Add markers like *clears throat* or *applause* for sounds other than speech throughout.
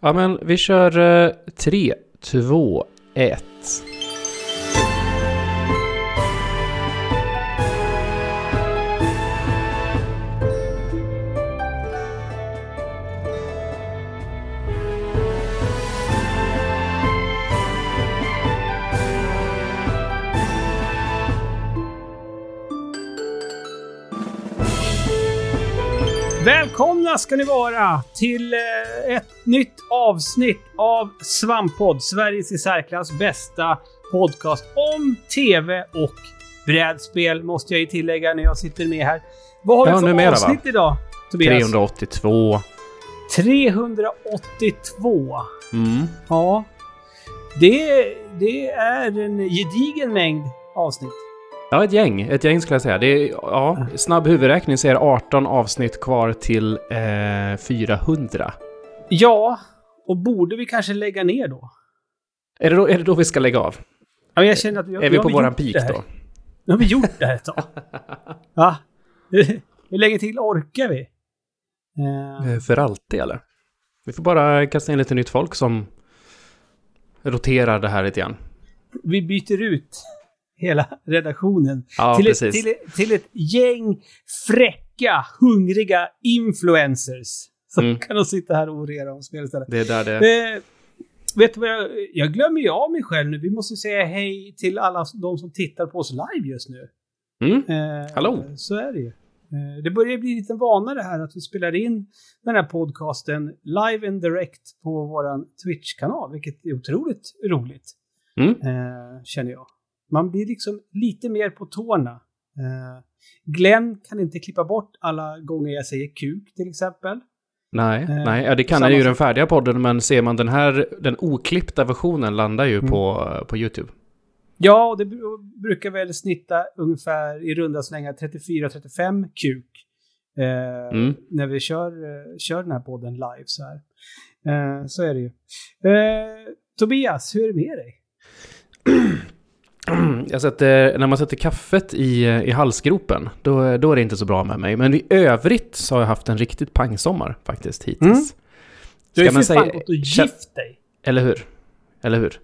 Ja, men vi kör 3, 2, 1. Välkomna ska ni vara till eh, ett nytt avsnitt av Svamppodd, Sveriges i särklass bästa podcast om TV och brädspel, måste jag ju tillägga när jag sitter med här. Vad har Ja, vi för numera, va? avsnitt idag, Tobias? 382. 382. Mm. Ja. Det, det är en gedigen mängd avsnitt. Ja, ett gäng. Ett gäng skulle jag säga. Det är, ja, snabb huvudräkning säger 18 avsnitt kvar till eh, 400. Ja, och borde vi kanske lägga ner då? Är det, då, är det då vi ska lägga av? Ja, jag känner att vi, är vi på våran peak då? Nu har vi gjort det här ett tag. *laughs* Va? *laughs* Hur länge till orkar vi? Eh, Eh, För alltid eller? Vi får bara kasta in lite nytt folk som roterar det här lite grann. vi byter ut hela redaktionen Ja, till, ett, till, till ett gäng fräcka, hungriga influencers. Som Mm. kan de sitta här och orera om spel istället. Det är där det... Eh, vet du vad jag... Jag glömmer ju av mig själv nu. Vi måste säga hej till alla de som tittar på oss live just nu. Mm. Eh, Hallå. Så är det ju. Eh, det börjar bli lite vana det här att vi spelar in den här podcasten live and direct på våran Twitch-kanal, vilket är otroligt roligt, Mm. eh, känner jag. Man blir liksom lite mer på tårna. Eh, Glenn kan inte klippa bort alla gånger jag säger kuk, till exempel. Nej, Eh, nej, ja, det kan han ju i den färdiga podden, men ser man den här, den oklippta versionen landar ju Mm. på, på YouTube. Ja, och det bru- brukar väl snitta ungefär i runda slängar 34-35 kuk. Eh, Mm. När vi kör, eh, kör den här podden live så här. Eh, så är det ju. Eh, Tobias, hur är det med dig? *clears throat* *clears throat* Jag sätter, när man sätter kaffet i, i halsgropen, då, då är det inte så bra med mig. Men i övrigt så har jag haft en riktigt pangsommar faktiskt hittills. Du har ju för fan säga- gått och gift dig. Eller hur? Eller hur?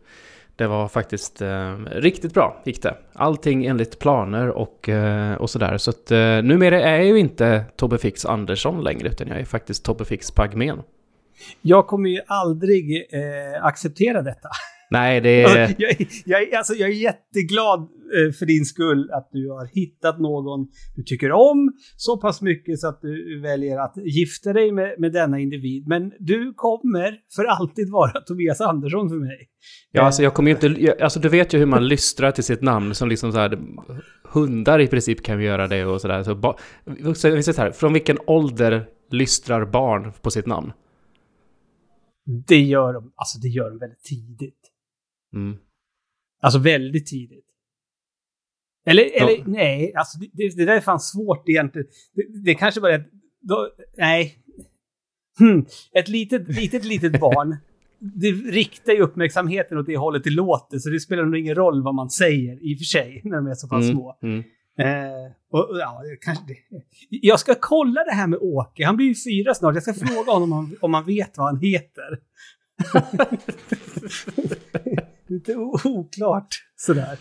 Det var faktiskt eh, riktigt bra, gick det. Allting enligt planer och, eh, och sådär. Så att eh, numera är jag ju inte Tobbe Fix Andersson längre, utan jag är faktiskt Tobbe Fix Pagmen. Jag kommer ju aldrig eh, acceptera detta. *laughs* Nej, det är... jag, jag, alltså, jag är jätteglad eh, för din skull att du har hittat någon du tycker om så pass mycket så att du väljer att gifta dig med, med denna individ. Men du kommer för alltid vara *laughs* Tobias Andersson för mig. Ja, alltså jag kommer ju inte... jag- Alltså du vet ju hur man lystrar till sitt namn som liksom så här... Hundar i princip kan ju göra det och sådär. Så ba, säger så här, från vilken ålder lystrar barn på sitt namn? Det gör de, alltså det gör de väldigt tidigt. Mm. Alltså väldigt tidigt. Eller, Ja. eller nej, alltså det, det, där är fan svårt egentligen. Det, det kanske bara är... Då, nej. Hmm. Ett litet, litet, litet barn. *laughs* Det riktar ju uppmärksamheten åt det hållet det låter, så det spelar nog ingen roll vad man säger i och för sig, när de är så pass Mm. små. Mm. Eh, och, och, ja, kanske det. Jag ska kolla det här med Åke. Han blir ju fyra snart. Jag ska fråga honom om om han vet vad han heter. *laughs* Lite oklart sådär.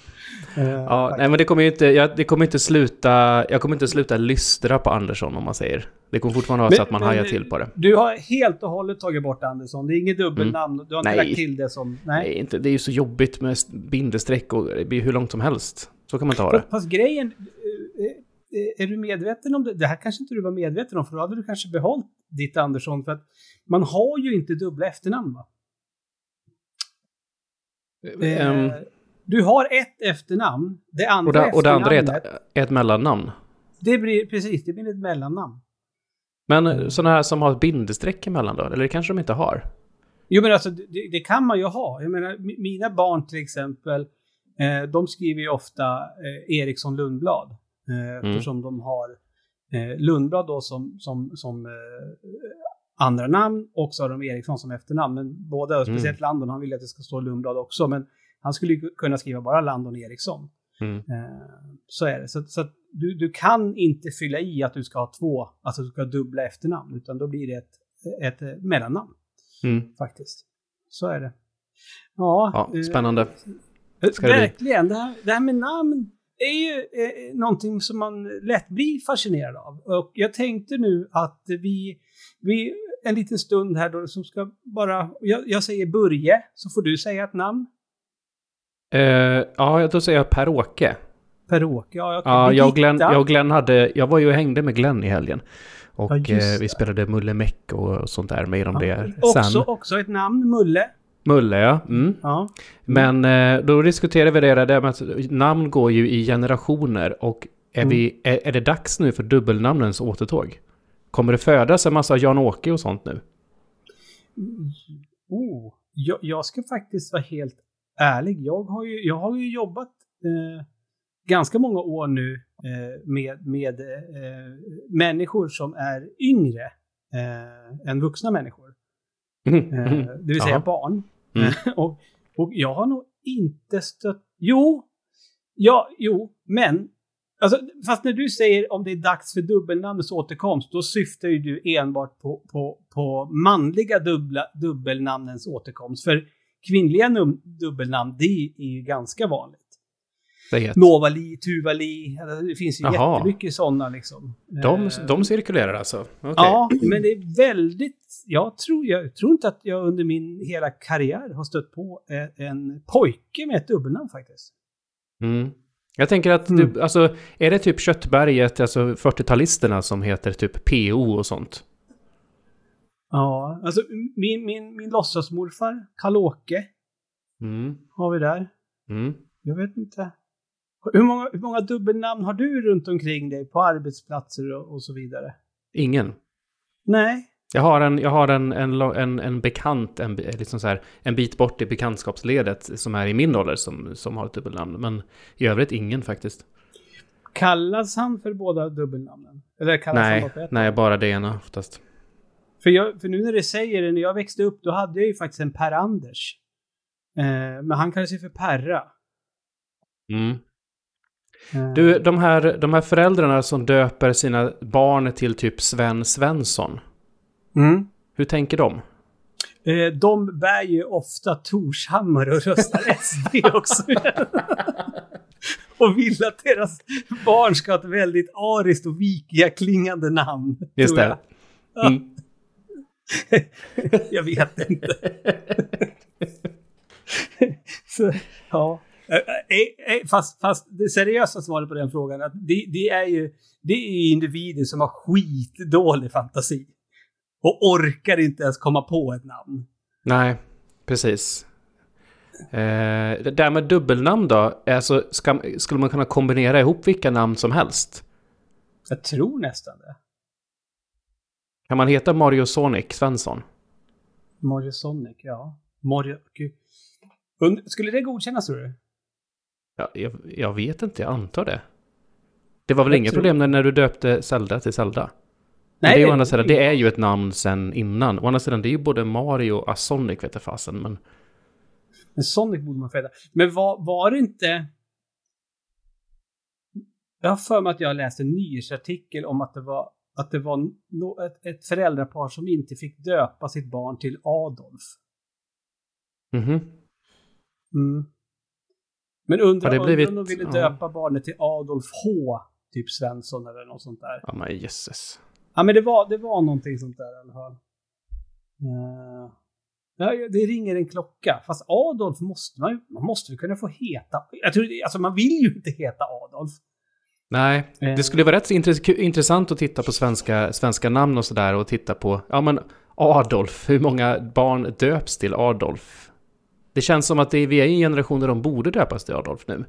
Eh, Ja, faktiskt. nej men det kommer ju inte, jag, det kommer inte sluta, jag kommer inte sluta lystra på Andersson om man säger. Det kommer fortfarande vara Men- så att man men- hajar till på det. Du har helt och hållet tagit bort Andersson. Det är inget dubbelnamn. Du har inte Mm. Nej. lagt till det som... Nej. Nej. inte, det är ju så jobbigt med bindestreck och det blir hur långt som helst. Så kan man inte ha det. Fast, fast grejen... eh, eh, Är du medveten om det? Det här kanske inte du var medveten om, för då hade du kanske behållit ditt Andersson. För att man har ju inte dubbla efternamn, va? Eh, Ehm, du har ett efternamn. Det andra och, det, och det andra är ett, ett mellannamn. Det blir, precis, det blir ett mellannamn. Men sådana här som har ett bindestreck emellan då? Eller det kanske de inte har? Jo, men alltså det, det kan man ju ha. Jag menar, mi- mina barn till exempel, eh, de skriver ju ofta eh, Eriksson Lundblad. Eh, Eftersom de har eh, Lundblad då som, som, som eh, andra namn och så har de Eriksson som efternamn. Men båda, Mm. speciellt Landon, han vill att det ska stå Lundblad också. Men han skulle kunna skriva bara Landon Eriksson. Mm. Eh, så är det. Så, så du, du kan inte fylla i att du ska ha två, alltså du ska ha dubbla efternamn, utan då blir det ett, ett eh, mellannamn. Mm. Faktiskt. Så är det. Ja, Ja, eh, spännande. Det bli. Verkligen. Det här, det här med namn är ju eh, någonting som man lätt blir fascinerad av. Och jag tänkte nu att vi, vi en liten stund här då som ska bara... Jag, jag säger Börje, så får du säga ett namn. Eh, ja, då säger jag Per-Åke. Per-Åke, ja, jag Ja, jag och, Glenn, jag och Glenn hade... Jag var ju och hängde med Glenn i helgen. Och Ja, eh, vi spelade Mulle Meck och, och sånt där med dem det Också, sen. också ett namn, Mulle. Mulle, ja. Mm. Ja. Men eh, då diskuterade vi det där med att namn går ju i generationer och är, Mm. vi, är, är det dags nu för dubbelnamnens återtåg? Kommer det födas en massa Jan-Åke och sånt nu? Oh, jag, jag ska faktiskt vara helt ärlig. Jag har ju, jag har ju jobbat eh, ganska många år nu eh, med, med eh, människor som är yngre eh, än vuxna människor. Eh, det vill säga barn. Mm. *laughs* och, och jag har nog inte stött... Jo, ja, jo, men... Alltså, fast när du säger om det är dags för dubbelnamnets återkomst, då syftar ju du enbart på, på, på manliga dubbla, dubbelnamnens återkomst. För kvinnliga num, dubbelnamn, det är ju ganska vanligt. Novali, Tuvali, alltså, det finns ju Jaha. jättemycket sådana liksom. De, Eh, de cirkulerar alltså? Okej. Ja, men det är väldigt... Jag tror, jag tror inte att jag under min hela karriär har stött på eh, en pojke med ett dubbelnamn faktiskt. Mm. Jag tänker att, Mm. du, alltså, är det typ Köttberget, alltså 40-talisterna som heter typ PO och sånt? Ja, alltså min, min, min låtsasmorfar, Karl-Åke, Mm. har vi där. Mm. Jag vet inte. Hur många, hur många dubbelnamn har du runt omkring dig på arbetsplatser och, och så vidare? Ingen. Nej. Jag har en, jag har en, en, en, en bekant, en, liksom så här, en bit bort i bekantskapsledet som är i min ålder som, som har ett dubbelnamn. Men i övrigt ingen faktiskt. Kallas han för båda dubbelnamnen? Eller kallas han Nej, bara för ett? nej, bara det ena oftast. För, jag, för nu när det säger det, när jag växte upp, då hade jag ju faktiskt en Per-Anders. Eh, men han kallade sig för Perra. Mm. Eh, Du, de här, de här föräldrarna som döper sina barn till typ Sven Svensson. Mm. Hur tänker de? Eh, de bär ju ofta Torshammar och röstar *laughs* SD också. *laughs* och vill att deras barn ska ha ett väldigt ariskt och vikiga klingande namn. Just det. *laughs* jag. Mm. jag vet inte. Så, ja. Eh, eh, eh, Fast, fast det seriösa svaret på den frågan är att det, det är ju det är individer som har skitdålig fantasi. Och orkar inte ens komma på ett namn. Nej, precis. Eh, det där med dubbelnamn då, alltså, ska, skulle man kunna kombinera ihop vilka namn som helst? Jag tror nästan det. Kan man heta Mario Sonic Svensson? Mario Sonic, ja. Mario... Gud. Skulle det godkännas tror du? Ja, jag, jag vet inte, jag antar det. Det var väl Jag inga tror- problem när, när du döpte Zelda till Zelda? Nej, det, är å andra sidan, det är ju ett namn sen innan. Å andra sidan, det är ju både Mario och Asonic vet jag fasen, men... Men Sonic borde man få heta. Men var, var det inte... Jag har för mig att jag läste en nyhetsartikel om att det var, att det var no, ett, ett föräldrapar som inte fick döpa sitt barn till Adolf. Mhm. Mm. Men undrar undrar blivit- om de ville ja. döpa barnet till Adolf H. Typ Svensson eller något sånt där. Ja, men jösses. Ja, men det var, det var någonting sånt där i alla fall. Eh, ja, det ringer en klocka. Fast Adolf måste man ju, man måste väl kunna få heta. Jag tror, alltså man vill ju inte heta Adolf. Nej, Eh. det skulle vara rätt intressant att titta på svenska, svenska namn och sådär och titta på, ja men Adolf, hur många barn döps till Adolf? Det känns som att det, vi är i en generation där de borde döpas till Adolf nu.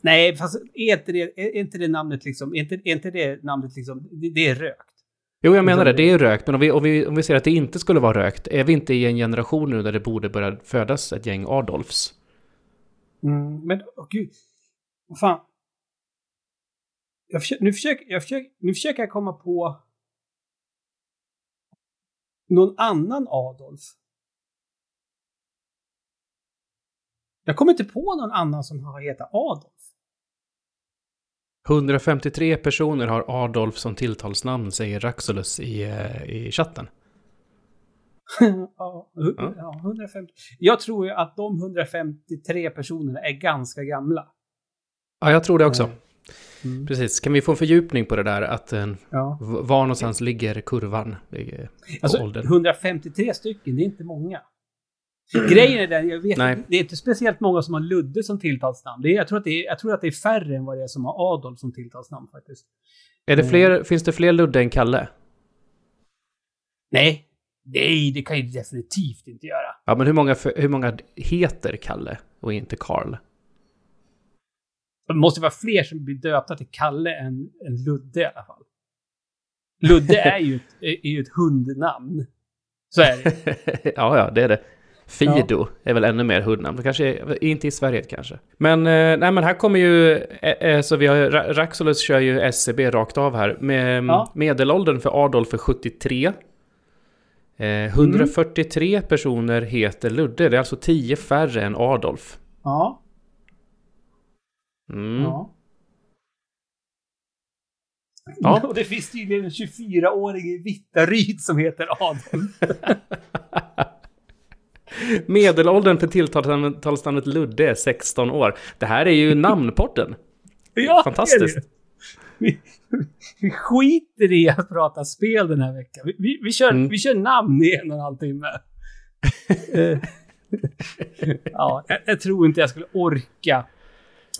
Nej, fast är inte det, är inte det namnet liksom, är inte, är inte det namnet liksom, det, det är rökt. Jo, jag menar det, det är rökt, men om vi, om, vi, om vi ser att det inte skulle vara rökt, är vi inte i en generation nu där det borde börja födas ett gäng Adolfs? Mm, men, åh gud. Vad fan. Jag försöker, nu, försöker, jag försöker, nu försöker jag komma på någon annan Adolf. Jag kommer inte på någon annan som har hetat Adolf. 153 personer har Adolf som tilltalsnamn, säger Raxolus i, eh, i chatten. *laughs* ja, ja, 150. Jag tror ju att de 153 personerna är ganska gamla. Ja, jag tror det också. Mm. Precis. Kan vi få en fördjupning på det där? Att, ja. Var någonstans ligger kurvan? Alltså, åldern? 153 stycken, det är inte många. Grejen är den, jag vet Nej. det är inte speciellt många som har Ludde som tilltalsnamn. Det är, jag, tror att det är, jag tror att det är färre än vad det är som har Adolf som tilltalsnamn faktiskt. Är det fler, mm. Finns det fler Ludde än Kalle? Nej. Nej, det kan ju definitivt inte göra. Ja, men hur många, hur många heter Kalle och inte Karl? Det måste vara fler som blir döpta till Kalle än, än Ludde i alla fall. Ludde *laughs* är ju ett, är ju ett hundnamn. Så är det. *laughs* ja, ja, det är det. Fido ja. är väl ännu mer hundnamn. Kanske inte i Sverige kanske. Men, eh, nej, men här kommer ju... Eh, eh så vi har, Raxolus kör ju SCB rakt av här. Med, ja. Medelåldern för Adolf är 73. Eh, 143 mm. personer heter Ludde. Det är alltså 10 färre än Adolf. Ja. Mm. Ja. Ja. *laughs* Och det finns tydligen en 24-årig i Vittaryd som heter Adolf. *laughs* Medelåldern för tilltalsnamnet Ludde är 16 år. Det här är ju namnporten. *laughs* ja, Fantastiskt. Vi, vi skiter i att prata spel den här veckan. Vi, vi, vi kör, mm. vi kör namn i en och en halv timme. *laughs* Ja, jag, jag, tror inte jag skulle orka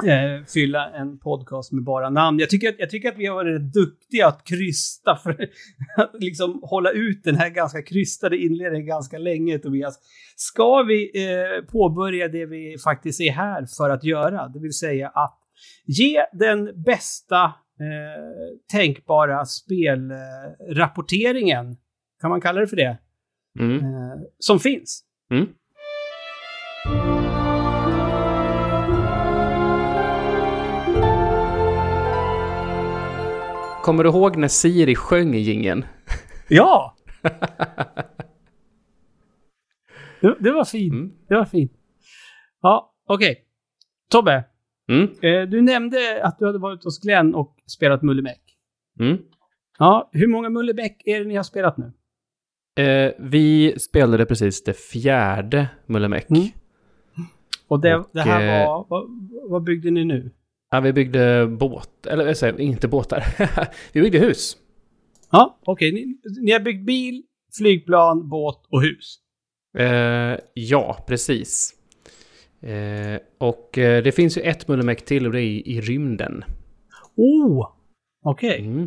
eh, fylla en podcast med bara namn. Jag tycker, att, jag tycker att vi har varit duktiga att krysta för *laughs* att liksom hålla ut den här ganska krystade inledningen ganska länge, Tobias. Ska vi eh, påbörja det vi faktiskt är här för att göra, det vill säga att ge den bästa eh, tänkbara spelrapporteringen, kan man kalla det för det, mm. eh, som finns. Mm. Kommer du ihåg när Siri sjöng i gingen? Ja! *laughs* det, det, var fint. Mm. Det var fint. Ja, okej. Okay. Tobbe. Mm. Eh, du nämnde att du hade varit hos Glenn och spelat Mullemäck. Mm. Ja, hur många Mullemäck är det ni har spelat nu? Eh, vi spelade precis det fjärde Mullemäck. Mm. Och, det, och det här eh, var... Vad, vad byggde ni nu? Ja, vi byggde båt, eller jag säger, inte båtar. *laughs* vi byggde hus. Ja, okej. Okay. Ni, ni, har byggt bil, flygplan, båt och hus? Eh, ja, precis. Eh, och eh, det finns ju ett Mullemäck till och det är i, i rymden. Oh! Okej. Okay. Mm.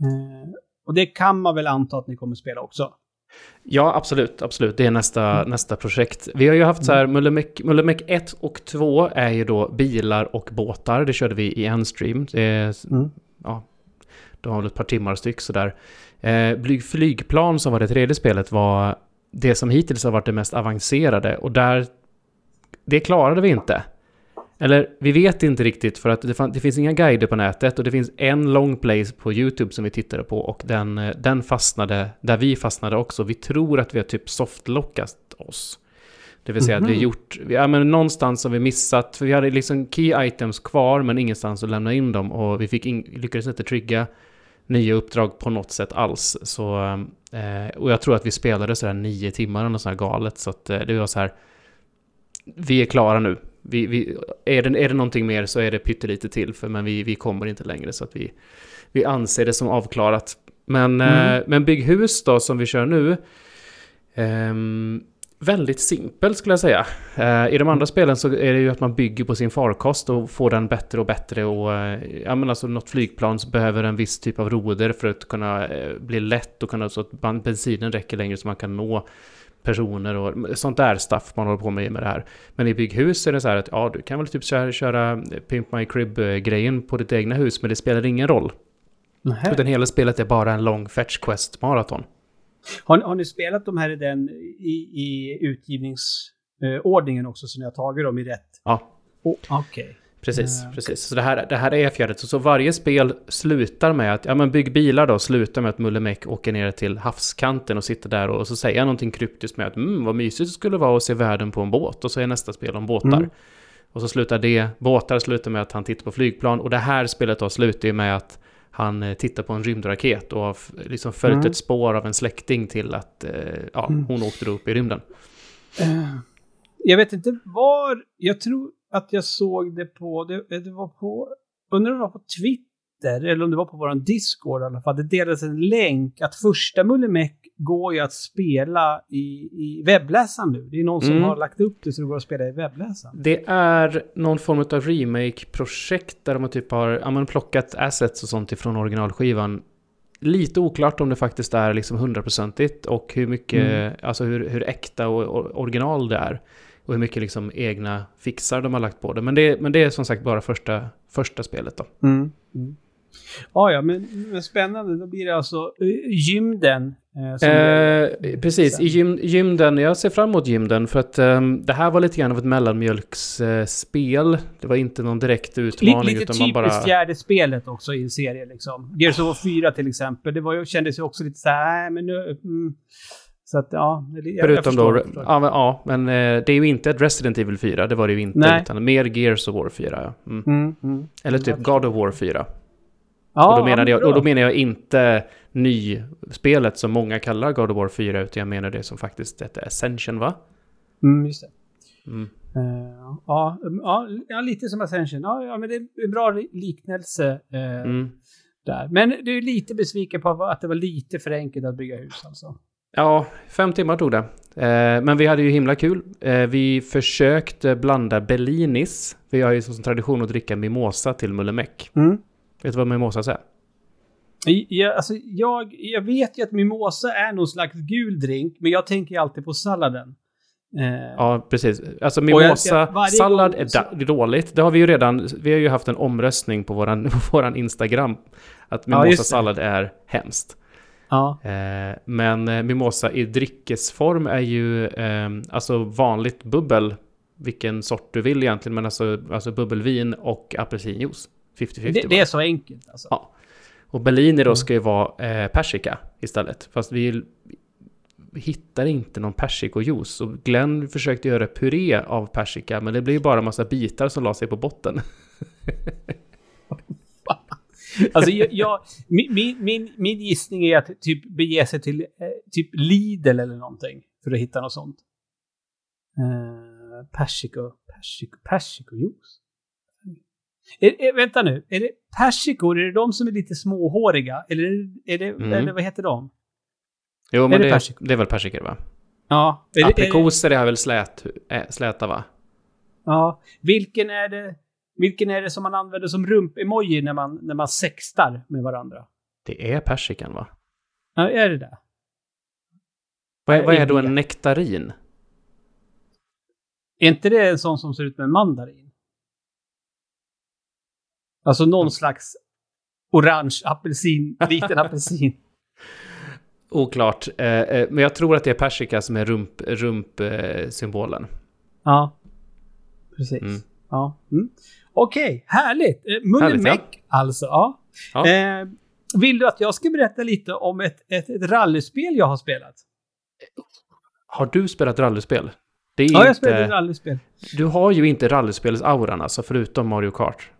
Eh, och det kan man väl anta att ni kommer spela också? Ja, absolut, absolut. Det är nästa, mm. nästa projekt. Vi har ju haft så här, Mullemäck 1 och 2 är ju då bilar och båtar. Det körde vi i en stream. Är, mm. ja, de har väl ett par timmar styck sådär. Eh, flygplan som var det tredje spelet var det som hittills har varit det mest avancerade och där det klarade vi inte. Eller vi vet inte riktigt för att det, det, finns inga guider på nätet och det finns en long place på YouTube som vi tittade på och den, eh, den fastnade där vi fastnade också. Vi tror att vi har typ softlockat oss. Det vill säga mm -hmm. att vi mhm. gjort, ja men någonstans har vi missat, för vi hade liksom key items kvar men ingenstans att lämna in dem och vi fick in, lyckades inte trigga nya uppdrag på något sätt alls. Så, eh, och jag tror att vi spelade sådär nio timmar eller något sådär galet så att eh, det var så här, vi är klara nu vi, vi, är, det, är det någonting mer så är det pyttelite till, för, men vi, vi kommer inte längre så att vi, vi anser det som avklarat. Men, mm. eh, men Bygg hus då, som vi kör nu, eh, väldigt simpelt skulle jag säga. Eh, I de andra spelen så är det ju att man bygger på sin farkost och får den bättre och bättre. Och, eh, ja, men alltså, något flygplan behöver en viss typ av roder för att kunna eh, bli lätt och kunna, så att bensinen räcker längre så man kan nå personer och sånt där stuff man håller på med med det här. Men i bygghus är det så här att ja, du kan väl typ köra, köra Pimp My Crib-grejen på ditt egna hus, men det spelar ingen roll. Nähä. Utan hela spelet är bara en lång fetch quest-maraton. Har, har, ni spelat de här i den i, i utgivningsordningen också, så ni har tagit dem i rätt? Ja. Oh, Okej. Okay. Precis, uh, precis. Så det här, det här är fjärdet. Så, så varje spel slutar med att, ja men bygg bilar då, slutar med att Mulle Meck åker ner till havskanten och sitter där och, och så säger han någonting kryptiskt med att mm, vad mysigt det skulle vara att se världen på en båt. Och så är nästa spel om båtar. Mm. Och så slutar det, båtar slutar med att han tittar på flygplan. Och det här spelet då slutar ju med att han eh, tittar på en rymdraket och har liksom följt mm. ett spår av en släkting till att eh, ja, mm. hon åkte upp i rymden. Jag vet inte var, jag tror att jag såg det på, det, det var på, undrar om det var på Twitter, eller om det var på vår Discord i alla fall. Det delades en länk att första Mullemäck går ju att spela i, i webbläsaren nu. Det är någon som mm. har lagt upp det så det går att spela i webbläsaren. Det är någon form av remake-projekt där de typ har ja, men plockat assets och sånt ifrån originalskivan. Lite oklart om det faktiskt är liksom hundraprocentigt och hur mycket, mm. alltså hur, hur äkta och original det är. Och hur mycket liksom egna fixar de har lagt på det. Men det, men det är som sagt bara första, första spelet då. Mm. Mm. Ja, ja, men, men, spännande. Då blir det alltså uh, gymden. Uh, eh, precis, i gym, gymden. Jag ser fram emot gymden för att um, det här var lite grann av ett mellanmjölksspel. Det var inte någon direkt utmaning. Lite utan man bara... typiskt fjärde spelet också i en serie liksom. Gears of War 4 till exempel. Det var kändes ju också lite så här, men nu... Mm. Så att ja, jag, Förutom jag då. Ja, men, ja, men det är ju inte ett Resident Evil 4, det var det ju inte. Nej. Utan mer Gears of War 4. Mm. Mm, mm. Eller typ God of War 4. Ja, och, då menade jag, och då menar jag inte nyspelet som många kallar God of War 4, utan jag menar det som faktiskt heter Ascension, va? Mm, just det. Mm. Uh, ja, ja, lite som Ascension. Ja, ja, men det är en bra liknelse uh, där. Men du är lite besviken på att det var lite för enkelt att bygga hus alltså? Ja, fem timmar tog det. Uh, men vi hade ju himla kul. vi försökte blanda Bellinis. Vi har ju som tradition att dricka mimosa till Mullemäck. Mm. Vet du vad mimosa är? Ja, alltså, jag, jag vet ju att mimosa är någon slags gul drink, men jag tänker alltid på salladen. Eh, ja, precis. Alltså mimosa, jag, sallad är så... dåligt. Det har vi ju redan, vi har ju haft en omröstning på våran, *laughs* på våran Instagram. Att mimosa-sallad är hemskt. Ja. Eh, men eh, mimosa i dryckesform är ju eh, alltså vanligt bubbel. Vilken sort du vill egentligen, men alltså, alltså bubbelvin och apelsinjuice. 50-50 det, det, är så enkelt alltså. Ja. Och Berliner då mm. ska ju vara eh, persika istället. Fast vi hittar inte någon persikojuice. Och Glenn försökte göra puré av persika, men det blir ju bara en massa bitar som la sig på botten. *laughs* alltså jag, jag, min, min, min gissning är att typ bege sig till eh, typ Lidl eller någonting för att hitta något sånt. Eh, persiko, persiko, persikojuice. Är, är, vänta nu, är det persikor, är det de som är lite småhåriga? Eller, är det, mm. eller vad heter de? Jo, men är det, det, det, är väl persikor va? Ja. Aprikoser är, är väl slät, äh, släta va? Ja. Vilken är det, vilken är det som man använder som rump-emoji när man, när man sextar med varandra? Det är persikan va? Ja, är det det? Vad är, vad är då en nektarin? Är inte det en sån som ser ut som en mandarin? Alltså någon mm. slags orange apelsin, *laughs* liten apelsin. Oklart. Eh, eh, men jag tror att det är persika som är rump-symbolen. Rump, eh, ja, precis. Mm. Ja. Mm. Okej, okay, härligt. Eh, Mullemäck ja. alltså. Ja. ja. Eh, vill du att jag ska berätta lite om ett, ett, ett rallyspel jag har spelat? Har du spelat rallyspel? Ja, inte... jag spelar rallyspel. Du har ju inte rallyspelsauran alltså, förutom Mario Kart.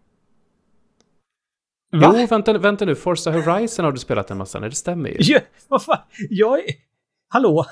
Va? Jo, vänta, vänta nu. Forza Horizon har du spelat en massa. Nej, det stämmer ju. *laughs* Ja, vad fan? Jag är... Hallå?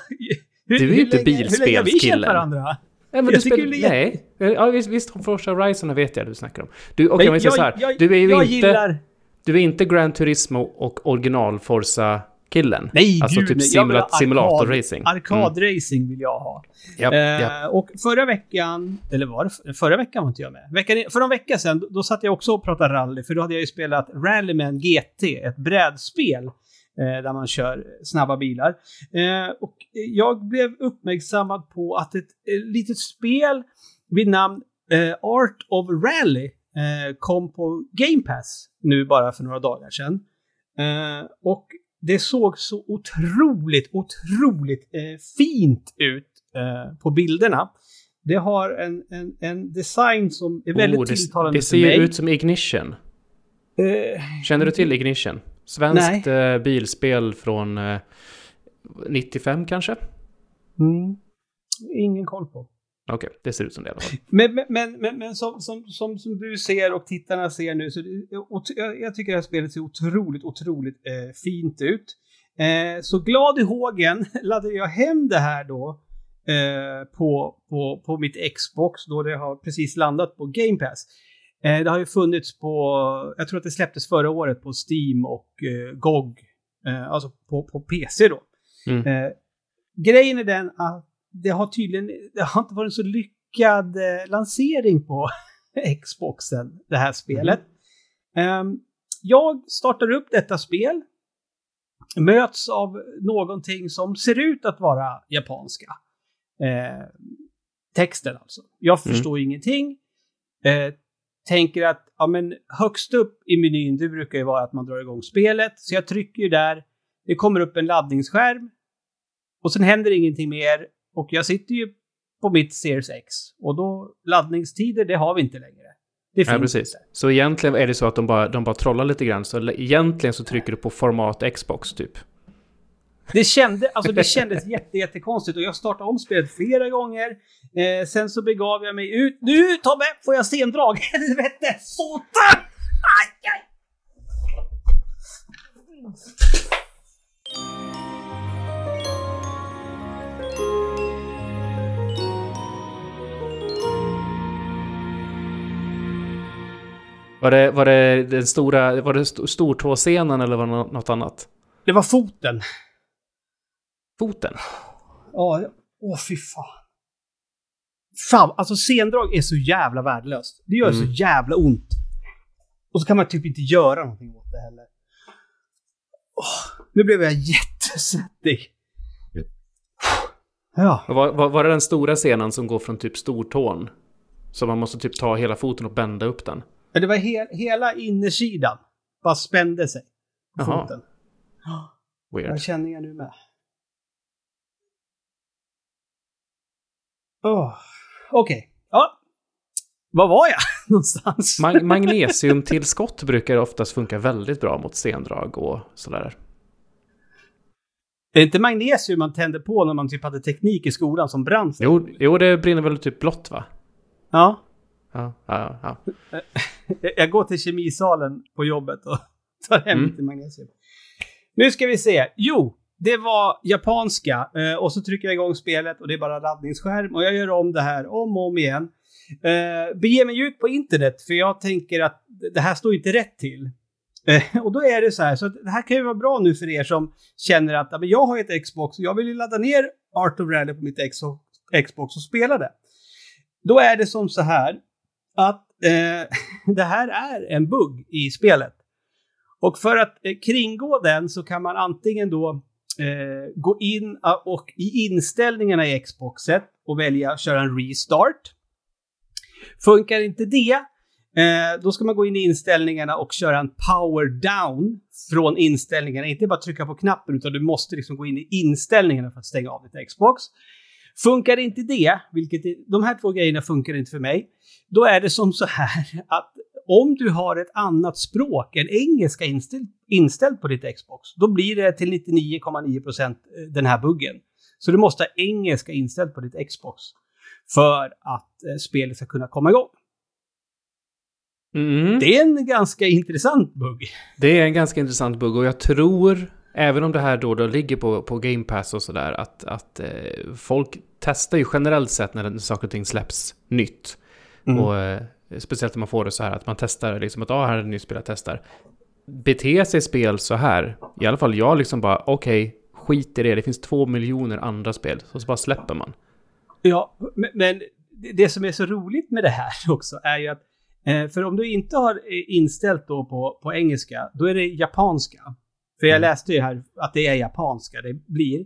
Hur, du är ju inte bilspelskillen. Hur länge har vi känt varandra? Ja, men du spel... Nej. Ja, visst, visst, Forza Horizon vet jag du snackar om. Du, okay, men jag, så här. Jag, du är ju inte... Gillar... Du är inte Gran Turismo och original Forza killen. Nej, alltså gud, typ simula simulator-racing. Arkadracing mm. vill jag ha. Yep, eh, yep. Och förra veckan, eller var det förra veckan var inte jag med. Veckan, för någon vecka sedan, då satt jag också och pratade rally, för då hade jag ju spelat Rallyman GT, ett brädspel där man kör snabba bilar. Eh, och jag blev uppmärksammad på att ett, ett litet spel vid namn eh, Art of Rally eh, kom på Game Pass nu bara för några dagar sedan. Och det såg så otroligt, otroligt eh, fint ut eh, på bilderna. Det har en, en, en design som är väldigt oh, det, tilltalande Det ser ju ut som Ignition. Eh, Känner du till Ignition? Svenskt eh, bilspel från eh, 95 kanske? Mm. Ingen koll på. Okej, okay, det ser ut som det *laughs* men, men, men, men som, som, som, som, du ser och tittarna ser nu, så jag, jag tycker det här spelet ser otroligt, otroligt eh, fint ut. Eh, så glad i hågen *laughs* laddade jag hem det här då eh, på, på, på mitt Xbox då det har precis landat på Game Pass. Eh, det har ju funnits på, jag tror att det släpptes förra året på Steam och eh, GOG, eh, alltså på, på PC då. Mm. Eh, grejen är den att det har tydligen det har inte varit en så lyckad eh, lansering på *laughs* Xboxen, det här spelet. Mm. Um, jag startar upp detta spel, möts av någonting som ser ut att vara japanska. Eh, texten alltså. Jag förstår mm. ingenting. Eh, tänker att ja, men högst upp i menyn, det brukar ju vara att man drar igång spelet. Så jag trycker ju där. Det kommer upp en laddningsskärm. Och sen händer ingenting mer. Och jag sitter ju på mitt Series X. Och då laddningstider, det har vi inte längre. Det finns ja, precis. Inte. Så egentligen är det så att de bara, de bara trollar lite grann. Så egentligen så trycker du på format Xbox typ. Det, kände, alltså det kändes jätte, jättekonstigt och jag startade om spelet flera gånger. Eh, sen så begav jag mig ut. Nu Tobbe, får jag sendrag? *laughs* Helvete! Sota! Aj, aj. Var det, var det den stora, var det stortåscenen eller var det något annat? Det var foten. Foten? Ja, åh fy fan. Fan, alltså sendrag är så jävla värdelöst. Det gör mm. så jävla ont. Och så kan man typ inte göra någonting åt det heller. Oh, nu blev jag jättesvettig. Ja. Var, var, var det den stora scenen som går från typ stortån? Så man måste typ ta hela foten och bända upp den? Det var he hela innersidan. Bara spände sig. På foten. Weird. Jag känner jag nu med. Oh. Okej. Okay. Ja. Var var jag *laughs* någonstans? Mag magnesiumtillskott brukar oftast funka väldigt bra mot stendrag och sådär. Det är inte magnesium man tände på när man typ hade teknik i skolan som brann? Jo, jo, det brinner väl typ blått va? Ja. Ja, ja, ja. *laughs* Jag går till kemisalen på jobbet och tar hem mm. lite magnesium. Nu ska vi se. Jo, det var japanska eh, och så trycker jag igång spelet och det är bara laddningsskärm och jag gör om det här om och om igen. Eh, beger mig ut på internet för jag tänker att det här står inte rätt till. Eh, och då är det så här, så det här kan ju vara bra nu för er som känner att jag har ett Xbox och jag vill ju ladda ner Art of Rally på mitt Xbox och spela det. Då är det som så här att eh, *laughs* det här är en bugg i spelet. Och för att eh, kringgå den så kan man antingen då eh, gå in ah, och i inställningarna i Xboxet och välja att köra en restart. Funkar inte det, eh, då ska man gå in i inställningarna och köra en power down från inställningarna. Inte bara trycka på knappen, utan du måste liksom gå in i inställningarna för att stänga av ditt Xbox. Funkar inte det, vilket de här två grejerna funkar inte för mig, då är det som så här *laughs* att om du har ett annat språk än engelska inställt, inställt på ditt Xbox, då blir det till 99,9% eh, den här buggen. Så du måste ha engelska inställt på ditt Xbox för att eh, spelet ska kunna komma igång. Mm. Det är en ganska intressant bugg. Det är en ganska intressant bugg och jag tror, även om det här då, då ligger på, på Game Pass och sådär, att, att eh, folk testar ju generellt sett när saker och ting släpps nytt. Mm. Och eh, speciellt när man får det så här att man testar, liksom att ah, här är ett nytt spel jag testar. Beter sig spel så här, i alla fall jag liksom bara okej, okay, skit i det, det finns två miljoner andra spel, så, så bara släpper man. Ja, men, det som är så roligt med det här *laughs* också är ju att eh, för om du inte har eh, inställt då på, på engelska, då är det japanska. För jag mm. läste ju här att det är japanska det blir.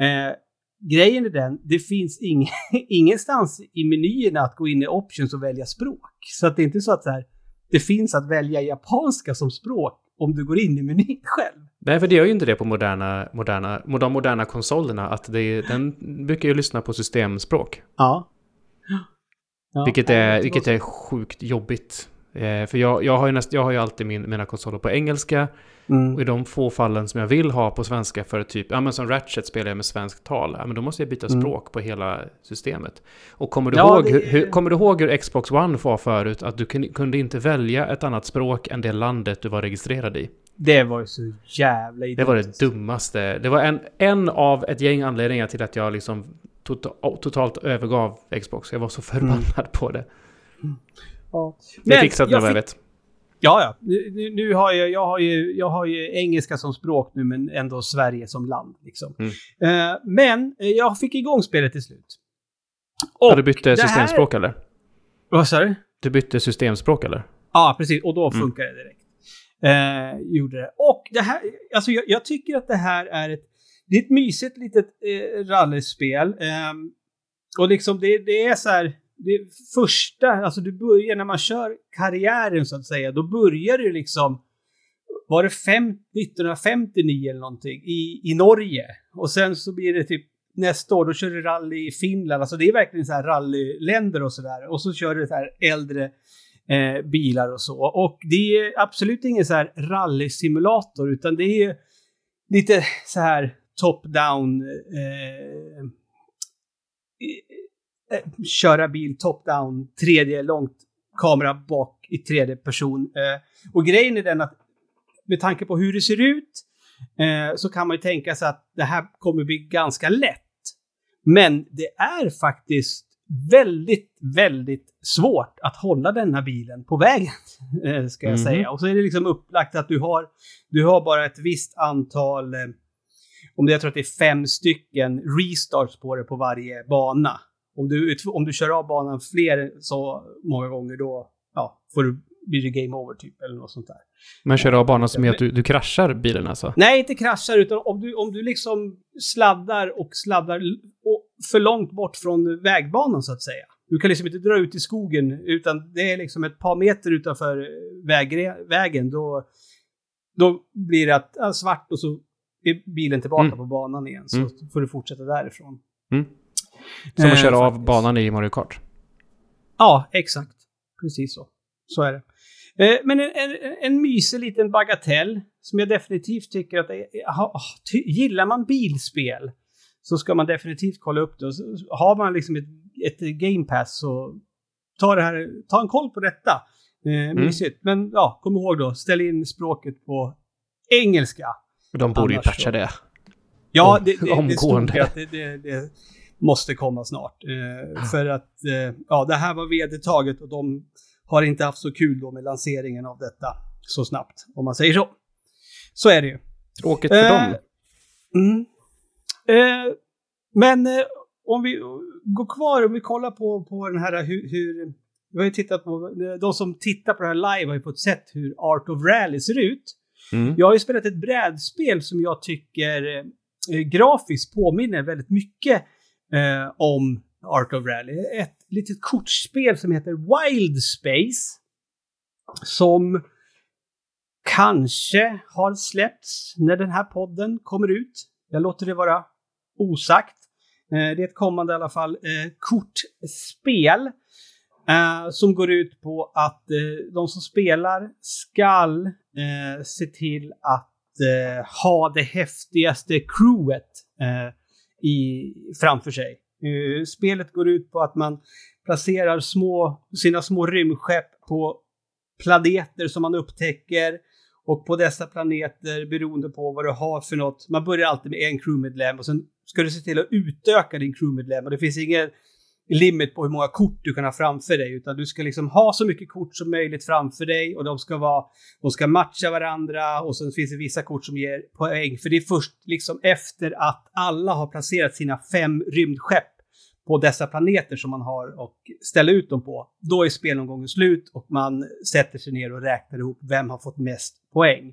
Eh, grejen är den, det finns ing, *laughs* ingenstans i menyerna att gå in i options och välja språk. Så att det är inte så att så här, det finns att välja japanska som språk om du går in i menyn *laughs* själv. Nej, för det gör ju inte det på moderna, moderna, de moderna konsolerna. Att det, den brukar ju lyssna på systemspråk. Ja. ja vilket, är, vilket är sjukt jobbigt. Eh, för jag, jag, har ju näst, jag har ju alltid min, mina konsoler på engelska. Mm. Och i de få fallen som jag vill ha på svenska för typ, ja men som Ratchet spelar jag med svenskt tal, ja men då måste jag byta Mm. språk på hela systemet. Och kommer du, Ja, ihåg, det- hur, hur, kommer du ihåg hur Xbox One var förut? Att du kun, kunde inte välja ett annat språk än det landet du var registrerad i. Det var ju så jävla Det var det idiotiskt. dummaste. Det var en, en av ett gäng anledningar till att jag liksom tota- totalt övergav Xbox. Jag var så förbannad på det. Ja. Det Men fixat nu jag vad jag fick- vet. Ja, ja. Nu, nu- har jag, jag, har ju, jag har ju engelska som språk nu, men ändå Sverige som land. Liksom. Mm. Eh, men eh, jag fick igång spelet till slut. Ja, Och du bytte här- systemspråk eller? Vad sa du? Du bytte systemspråk eller? Ja, precis. Och då Mm. funkar det direkt. Eh, gjorde det. Och det här, alltså jag, jag tycker att det här är ett, det är ett mysigt litet eh, rallyspel. Ehm, och liksom det, det är så här, det första, alltså du börjar när man kör karriären så att säga, då börjar du liksom, var det fem, 1959 eller någonting, i, i Norge. Och sen så blir det typ nästa år, då kör du rally i Finland. Alltså det är verkligen så här rallyländer och sådär. Och så kör du så här äldre eh, bilar och så. Och det är absolut ingen så här rallysimulator, utan det är lite så här top-down eh, eh, köra bil top-down, tredje långt, kamera bak i tredje person. Eh, och grejen är den att med tanke på hur det ser ut eh, så kan man ju tänka sig att det här kommer bli ganska lätt. Men det är faktiskt väldigt, väldigt svårt att hålla denna bilen på vägen, *laughs* eh, ska jag Mhm. säga. Och så är det liksom upplagt att du har, du har bara ett visst antal, eh, om det, jag tror att det är fem stycken restarts på det på varje bana. Om du, om du kör av banan fler så många gånger då ja, får du, blir det game over typ eller något sånt där. Men kör av banan som är att du, du kraschar bilen alltså? Nej, inte kraschar, utan om du, om du liksom sladdar och sladdar och för långt bort från vägbanan så att säga. Du kan liksom inte dra ut i skogen, utan det är liksom ett par meter utanför vägre, vägen. Då, då blir det att, svart och så är bilen tillbaka Mm. på banan igen. Så Mm. får du fortsätta därifrån. Mm. Som att Eh, köra av faktiskt. banan i Mario Kart. Ja, exakt. Precis så. Så är det. Eh, Men en, en, en mysig liten bagatell som jag definitivt tycker att... ty- Gillar man bilspel så ska man definitivt kolla upp det. Har man liksom ett, ett game pass så ta, det här, ta en koll på detta. Eh, mysigt. Men ja, kom ihåg då, ställ in språket på engelska. De borde ju Annars patcha så- det. Ja, det, det, det omgående. stod ju att det, det, det måste komma snart. Eh, för att eh, ja, det här var vedertaget och de har inte haft så kul då med lanseringen av detta så snabbt, om man säger så. Så är det ju. Tråkigt för Eh, dem. Mm. Eh, men eh, om vi går kvar, om vi kollar på, på den här hur, hur... Vi har ju tittat på, de som tittar på det här live har ju fått sett hur Art of Rally ser ut. Mm. Jag har ju spelat ett brädspel som jag tycker eh, grafiskt påminner väldigt mycket eh, om Art of Rally. Ett litet kortspel som heter Wild Space. Som kanske har släppts när den här podden kommer ut. Jag låter det vara osagt. Eh, det är ett kommande i alla fall eh, kortspel. Eh, som går ut på att eh, de som spelar skall eh, se till att eh, ha det häftigaste crewet eh, i, framför sig. Uh, spelet går ut på att man placerar små, sina små rymdskepp på planeter som man upptäcker. Och på dessa planeter, beroende på vad du har för något, man börjar alltid med en crewmedlem och sen ska du se till att utöka din crewmedlem. Och det finns ingen limit på hur många kort du kan ha framför dig, utan du ska liksom ha så mycket kort som möjligt framför dig och de ska vara, de ska matcha varandra och sen finns det vissa kort som ger poäng. För det är först liksom efter att alla har placerat sina fem rymdskepp på dessa planeter som man har och ställa ut dem på. Då är spelomgången slut och man sätter sig ner och räknar ihop vem har fått mest poäng.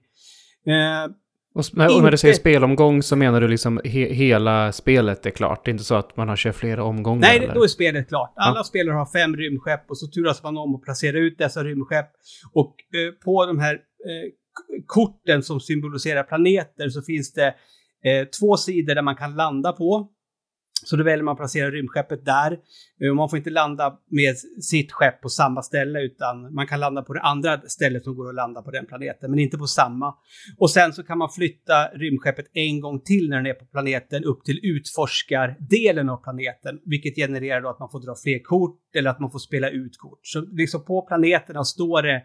Eh, och, när, och när du säger inte- spelomgång så menar du liksom he, hela spelet är klart? Det är inte så att man har kört flera omgångar? Nej, eller? då är spelet klart. Alla Ja. spelare har fem rymdskepp och så turas man om att placera ut dessa rymdskepp. Och eh, på de här eh, korten som symboliserar planeter så finns det eh, två sidor där man kan landa på. Så då väljer man att placera rymdskeppet där. Eh, man får inte landa med sitt skepp på samma ställe utan man kan landa på det andra stället som går att landa på den planeten, men inte på samma. Och sen så kan man flytta rymdskeppet en gång till när den är på planeten upp till utforskardelen av planeten, vilket genererar då att man får dra fler kort eller att man får spela ut kort. Så liksom på planeterna står det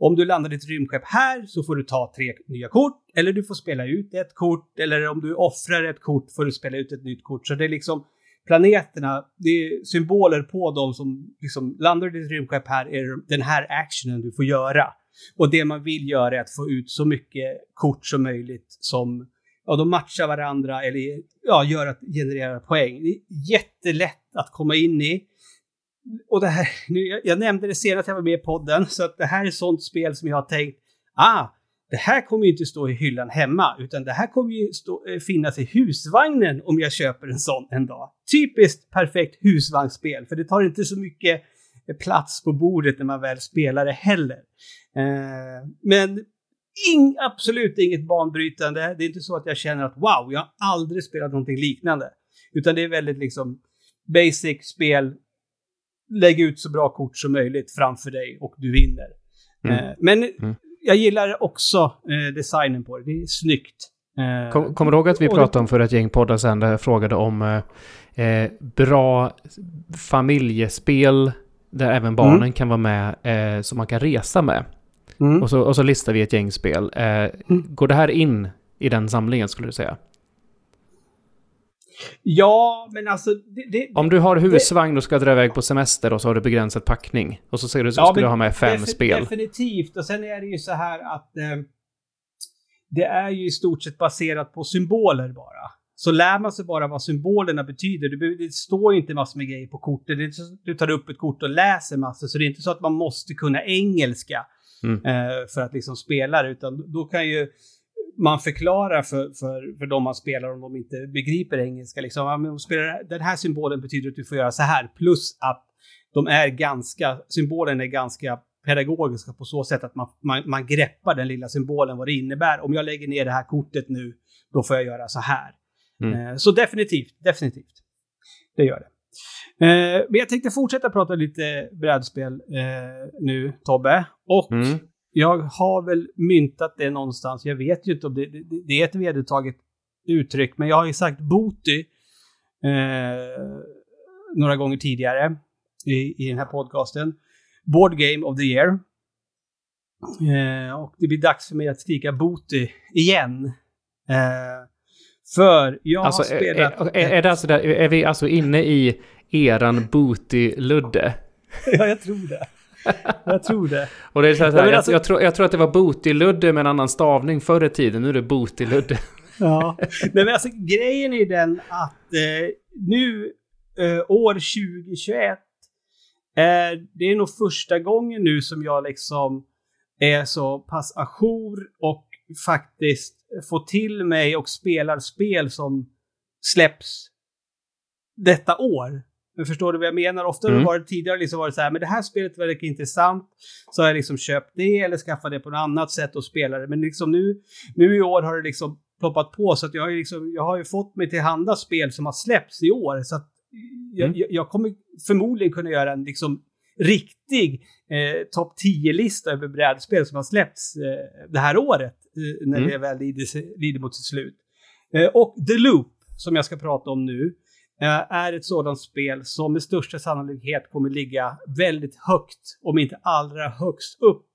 om du landar ditt rymdskepp här så får du ta tre nya kort, eller du får spela ut ett kort, eller om du offrar ett kort får du spela ut ett nytt kort. Så det är liksom planeterna, det är symboler på dem som liksom landar ditt rymdskepp här är den här actionen du får göra. Och det man vill göra är att få ut så mycket kort som möjligt som ja, de matchar varandra eller ja, gör att generera poäng. Det är jättelätt att komma in i och det här, *laughs* nu, jag, jag nämnde det senast jag var med i podden, så att det här är sånt spel som jag har tänkt, ah, det här kommer ju inte stå i hyllan hemma, utan det här kommer ju stå, eh, finnas i husvagnen om jag köper en sån en dag. Typiskt perfekt husvagnsspel, för det tar inte så mycket eh, plats på bordet när man väl spelar det heller. Eh, men ing, absolut inget banbrytande. Det är inte så att jag känner att wow, jag har aldrig spelat någonting liknande. Utan det är väldigt liksom basic spel lägg ut så bra kort som möjligt framför dig och du vinner. Mm. Eh, men mm. jag gillar också eh, designen på det. Det är snyggt. Eh, Kom, kommer du ihåg att vi pratade om för ett gäng poddar sen där jag frågade om eh, eh, bra familjespel där även barnen mm. kan vara med eh, som man kan resa med. Mm. Och, så, och så listar vi ett gäng spel. Eh, mm. Går det här in i den samlingen skulle du säga? Ja, men alltså... Det, det, Om du har husvagn och ska dra iväg på semester och så har du begränsad packning. Och så säger du så ja, ska du ha med fem spel. Definitivt. Och sen är det ju så här att eh, det är ju i stort sett baserat på symboler bara. Så lär man sig bara vad symbolerna betyder. Det, det står ju inte massor med grejer på kortet. Du tar upp ett kort och läser massor. Så det är inte så att man måste kunna engelska mm. eh, för att liksom spela det. Utan då kan ju man förklarar för, för, för de man spelar om de inte begriper engelska. Liksom, ja, spelar, den här symbolen betyder att du får göra så här. Plus att de är ganska, symbolen är ganska pedagogiska på så sätt att man, man, man greppar den lilla symbolen, vad det innebär. Om jag lägger ner det här kortet nu, då får jag göra så här. Mm. Eh, så definitivt, definitivt. Det gör det. Eh, men jag tänkte fortsätta prata lite brädspel eh, nu, Tobbe. Och mm jag har väl myntat det någonstans. Jag vet ju inte om det, det, det är ett vedertaget uttryck, men jag har ju sagt Booty eh, några gånger tidigare i, i den här podcasten. Board Game of the Year. Eh, och det blir dags för mig att skrika Booty igen. Eh, för jag alltså, har spelat... Är, är, är, det alltså där, är vi alltså inne i eran Booty-ludde? *laughs* ja, jag tror det. *laughs* jag tror det. Och det är så här, jag, alltså, jag, tror, jag tror att det var Botiludde med en annan stavning förr i tiden. Nu är det Botiludde. *laughs* ja. Men alltså grejen är den att eh, nu eh, år 2021 är det är nog första gången nu som jag liksom är så pass ajour och faktiskt får till mig och spelar spel som släpps detta år. Men förstår du vad jag menar? Ofta mm. har det tidigare liksom varit så här, men det här spelet verkar intressant. Så har jag liksom köpt det eller skaffat det på något annat sätt och spelar det. Men liksom nu, nu i år har det liksom ploppat på så att jag har ju liksom, jag har ju fått mig tillhanda spel som har släppts i år. Så att jag, mm. jag, jag kommer förmodligen kunna göra en liksom riktig eh, topp 10-lista över brädspel som har släppts eh, det här året. Eh, när mm. det väl lider, lider mot sitt slut. Eh, och The Loop, som jag ska prata om nu, Eh, är ett sådant spel som med största sannolikhet kommer ligga väldigt högt, om inte allra högst upp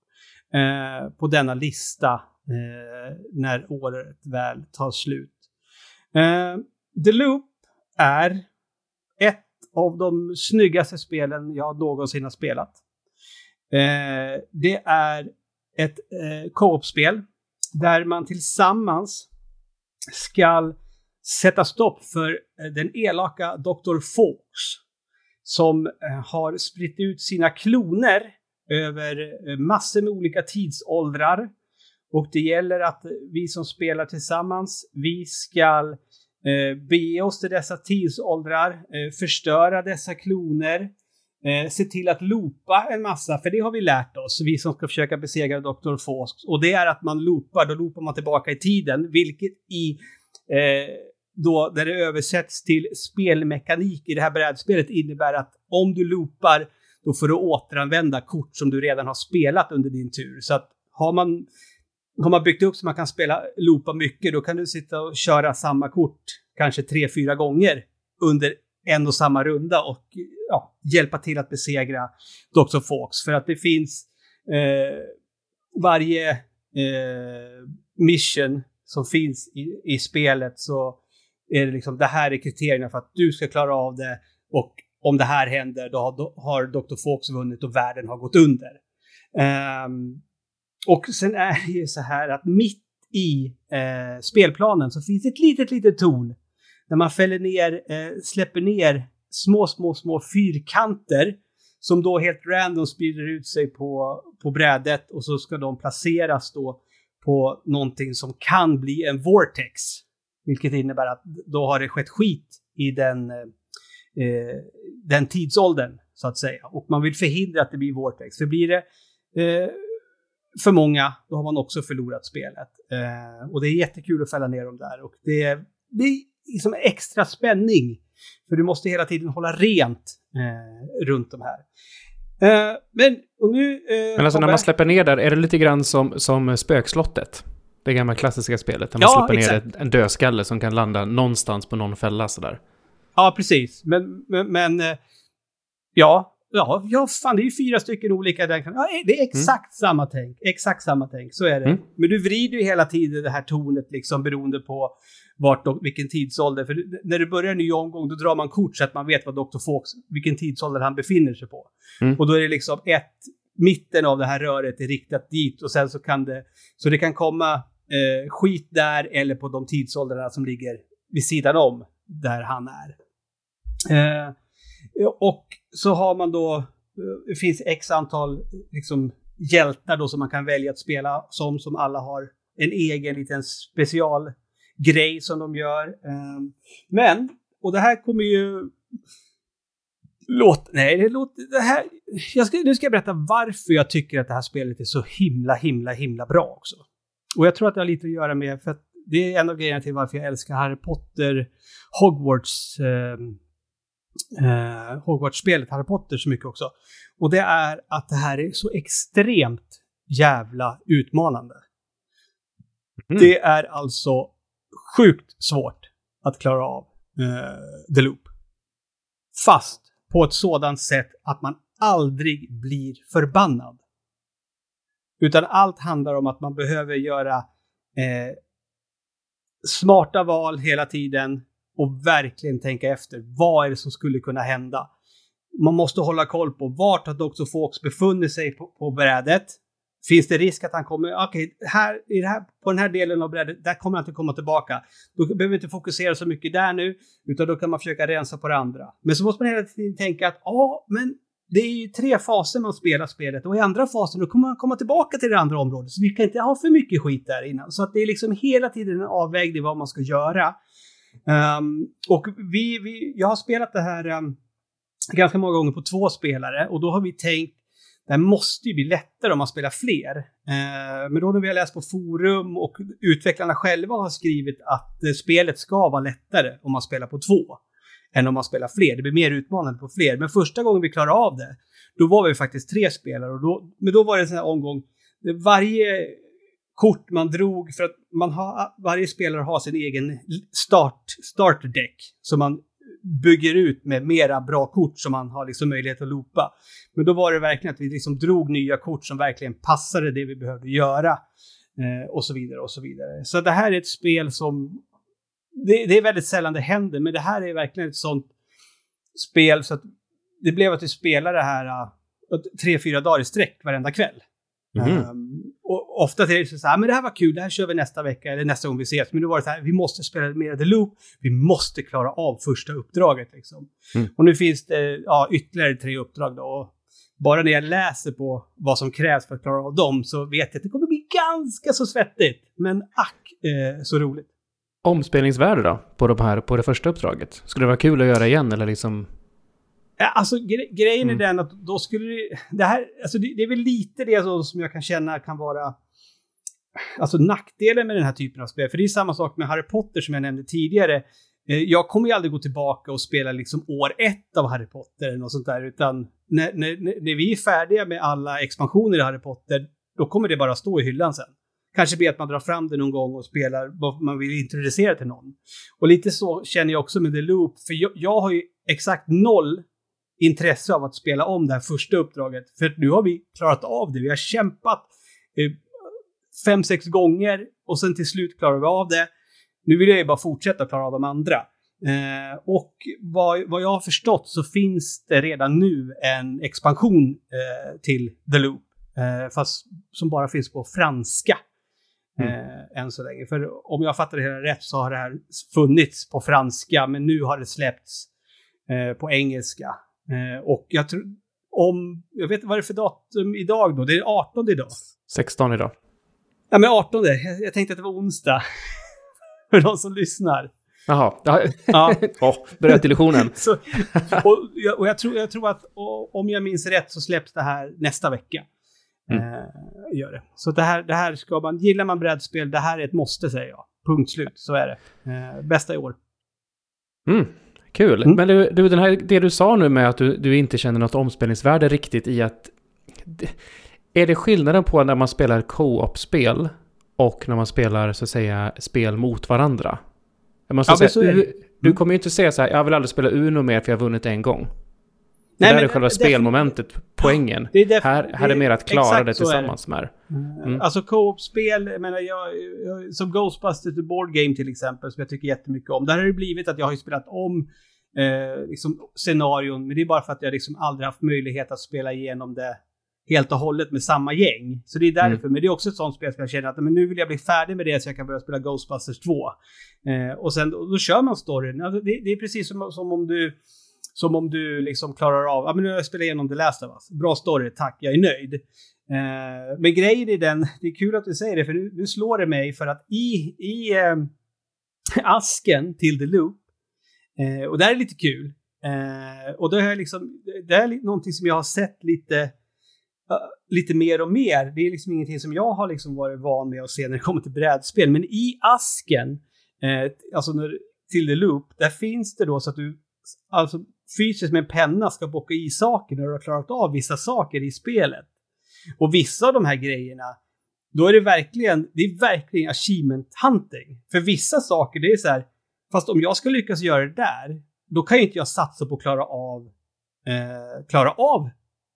eh, på denna lista eh, när året väl tar slut. Eh, The Loop är ett av de snyggaste spelen jag någonsin har spelat. Eh, det är ett co-op-spel där man tillsammans skall sätta stopp för eh, den elaka Dr. Fawkes som eh, har spritt ut sina kloner över eh, massor med olika tidsåldrar. Och det gäller att vi som spelar tillsammans, vi ska bege oss till dessa tidsåldrar, förstöra dessa kloner, se till att loopa en massa, för det har vi lärt oss, vi som ska försöka besegra Dr. Fawkes. Och det är att man loopar, då loopar man tillbaka i tiden, vilket i eh, då där det översätts till spelmekanik i det här brädspelet innebär att om du loopar då får du återanvända kort som du redan har spelat under din tur. Så att har man, har man byggt upp så man kan spela loopa mycket, då kan du sitta och köra samma kort kanske tre, fyra gånger under en och samma runda och ja, hjälpa till att besegra Dr. Fox. För att det finns eh, varje eh, mission som finns i, i spelet så är det liksom det här är kriterierna för att du ska klara av det och om det här händer då har, då har Dr. Fox vunnit och världen har gått under. Um, och sen är det ju så här att mitt i eh, spelplanen så finns ett litet, litet torn där man fäller ner, eh, släpper ner små, små, små fyrkanter som då helt random sprider ut sig på, på brädet och så ska de placeras då på någonting som kan bli en vortex. Vilket innebär att då har det skett skit i den, eh, eh, den tidsåldern, så att säga. Och man vill förhindra att det blir vortex. För blir det eh, för många, då har man också förlorat spelet. Eh, och det är jättekul att fälla ner dem där. Och det, är liksom extra spänning. För du måste hela tiden hålla rent eh, runt de här. Uh, men, och nu... Uh, men alltså när man släpper ner där, är det lite grann som, som spökslottet? Det gamla klassiska spelet, där man ja, släpper exakt. ner en dödskalle som kan landa någonstans på någon fälla sådär. Ja, precis. Men, men, men uh, ja, ja, ja, fan det är ju fyra stycken olika. Ja, det är exakt mm. samma tänk. Exakt samma tänk, så är det. Mm. Men du vrider ju hela tiden det här tornet liksom beroende på vart och vilken tidsålder. För när du börjar en ny omgång då drar man kort så att man vet vad Dr. Fox, vilken tidsålder han befinner sig på. Mm. Och då är det liksom ett, mitten av det här röret är riktat dit och sen så kan det, så det kan komma eh, skit där eller på de tidsåldrarna som ligger vid sidan om där han är. Eh, och så har man då, eh, det finns x antal liksom, hjältar då som man kan välja att spela som, som alla har en egen liten specialgrej som de gör. Eh, men, och det här kommer ju... Låt, nej, det låter... Det här, jag ska, nu ska jag berätta varför jag tycker att det här spelet är så himla, himla, himla bra också. Och jag tror att det har lite att göra med, för att det är en av grejerna till varför jag älskar Harry Potter, Hogwarts, eh, eh, Hogwarts-spelet Harry Potter så mycket också. Och det är att det här är så extremt jävla utmanande. Mm. Det är alltså sjukt svårt att klara av eh, The Loop. Fast på ett sådant sätt att man aldrig blir förbannad. Utan allt handlar om att man behöver göra eh, smarta val hela tiden och verkligen tänka efter. Vad är det som skulle kunna hända? Man måste hålla koll på vart har Dr. Fawkes befunnit sig på, på brädet. Finns det risk att han kommer, okej, okay, här, i det här, på den här delen av brädet, där kommer han inte komma tillbaka. Då behöver vi inte fokusera så mycket där nu, utan då kan man försöka rensa på det andra. Men så måste man hela tiden tänka att, ja, men det är ju tre faser man spelar spelet och i andra fasen då kommer man komma tillbaka till det andra området. Så vi kan inte ha för mycket skit där innan. Så att det är liksom hela tiden en avvägning vad man ska göra. Um, och vi, vi, jag har spelat det här um, ganska många gånger på två spelare och då har vi tänkt det här måste ju bli lättare om man spelar fler. Ehm, men då när vi har läst på forum och utvecklarna själva har skrivit att eh, spelet ska vara lättare om man spelar på två än om man spelar fler. Det blir mer utmanande på fler. Men första gången vi klarade av det, då var vi faktiskt tre spelare. Och då, men då var det en sån här omgång, varje kort man drog för att man har, varje spelare har sin egen start, starter deck. Man bygger ut med mera bra kort som man har liksom möjlighet att loopa. Men då var det verkligen att vi liksom drog nya kort som verkligen passade det vi behövde göra. Eh, och så vidare och så vidare. Så det här är ett spel som... Det, det, är väldigt sällan det händer, men det här är verkligen ett sånt spel så att det blev att vi spelade det här uh, tre, fyra dagar i sträck varenda kväll. Mm. Um, och ofta är det så här, men det här var kul, det här kör vi nästa vecka eller nästa gång vi ses. Men nu var det så här, vi måste spela mer The Loop, vi måste klara av första uppdraget. Liksom. Mm. Och nu finns det ja, ytterligare tre uppdrag då. Och bara när jag läser på vad som krävs för att klara av dem så vet jag att det kommer bli ganska så svettigt. Men ack, eh, så roligt. Omspelningsvärde då, på, de här, på det första uppdraget? Skulle det vara kul att göra igen eller liksom? Alltså gre grejen mm. är den att då skulle det, det här, alltså det, det, är väl lite det som jag kan känna kan vara alltså nackdelen med den här typen av spel, för det är samma sak med Harry Potter som jag nämnde tidigare. Eh, jag kommer ju aldrig gå tillbaka och spela liksom år ett av Harry Potter eller något sånt där, utan när, när, när vi är färdiga med alla expansioner i Harry Potter, då kommer det bara stå i hyllan sen. Kanske blir att man drar fram det någon gång och spelar vad man vill introducera till någon. Och lite så känner jag också med The Loop, för jag, jag har ju exakt noll intresse av att spela om det här första uppdraget. För nu har vi klarat av det. Vi har kämpat eh, fem, sex gånger och sen till slut klarar vi av det. Nu vill jag ju bara fortsätta klara av de andra. Eh, och vad, vad jag har förstått så finns det redan nu en expansion eh, till The Loop. Eh, fast som bara finns på franska. Mm. Eh, än så länge. För om jag fattar det hela rätt så har det här funnits på franska men nu har det släppts eh, på engelska. Eh, och jag tror, om, jag vet vad det är för datum idag då? Det är 18 idag. 16 idag. Ja men 18, jag, jag tänkte att det var onsdag. *laughs* för de som lyssnar. Jaha, ja. oh, *laughs* bröt illusionen. *laughs* så, och, och jag, tror, jag tror att och, om jag minns rätt så släpps det här nästa vecka. Mm. Eh, gör det. Så det här, det här ska man, gillar man brädspel, det här är ett måste säger jag. Punkt slut, så är det. Eh, bästa i år. Mm. Kul. Mm. Men du, du, den här, det du sa nu med att du, du inte känner något omspelningsvärde riktigt i att... Är det skillnaden på när man spelar co-op-spel och när man spelar så att säga spel mot varandra? Jag måste ja, säga, du, du kommer ju inte säga så här, jag vill aldrig spela Uno mer för jag har vunnit en gång. Nej, där är själva spelmomentet, poängen. Det är här, här är mer att klara det tillsammans med. Mm. Alltså co-op-spel, jag menar jag, jag, som Ghostbusters The Board Game till exempel, som jag tycker jättemycket om. Där har det blivit att jag har ju spelat om eh, liksom, scenarion, men det är bara för att jag liksom aldrig haft möjlighet att spela igenom det helt och hållet med samma gäng. Så det är därför. Mm. Men det är också ett sånt spel som jag känner att men nu vill jag bli färdig med det så jag kan börja spela Ghostbusters 2. Eh, och sen då, då kör man storyn. Alltså, det, det, är precis som, som om du som om du liksom klarar av, ja men nu har jag spelat igenom det Last of Us. Bra story, tack, jag är nöjd. Eh, men grejen i den, det är kul att du säger det, för nu, nu slår det mig för att i, i eh, *laughs* asken till The Loop, eh, och det här är lite kul, eh, och det, är liksom, det är någonting som jag har sett lite, uh, lite mer och mer. Det är liksom ingenting som jag har liksom varit van med att se när det kommer till brädspel, men i asken, eh, alltså när, till The Loop, där finns det då så att du alltså fysiskt med en penna ska bocka i saker när du har klarat av vissa saker i spelet. Och vissa av de här grejerna, då är det verkligen, det är verkligen achievement hunting. För vissa saker, det är så här, fast om jag ska lyckas göra det där, då kan ju inte jag satsa på att klara av, eh, klara av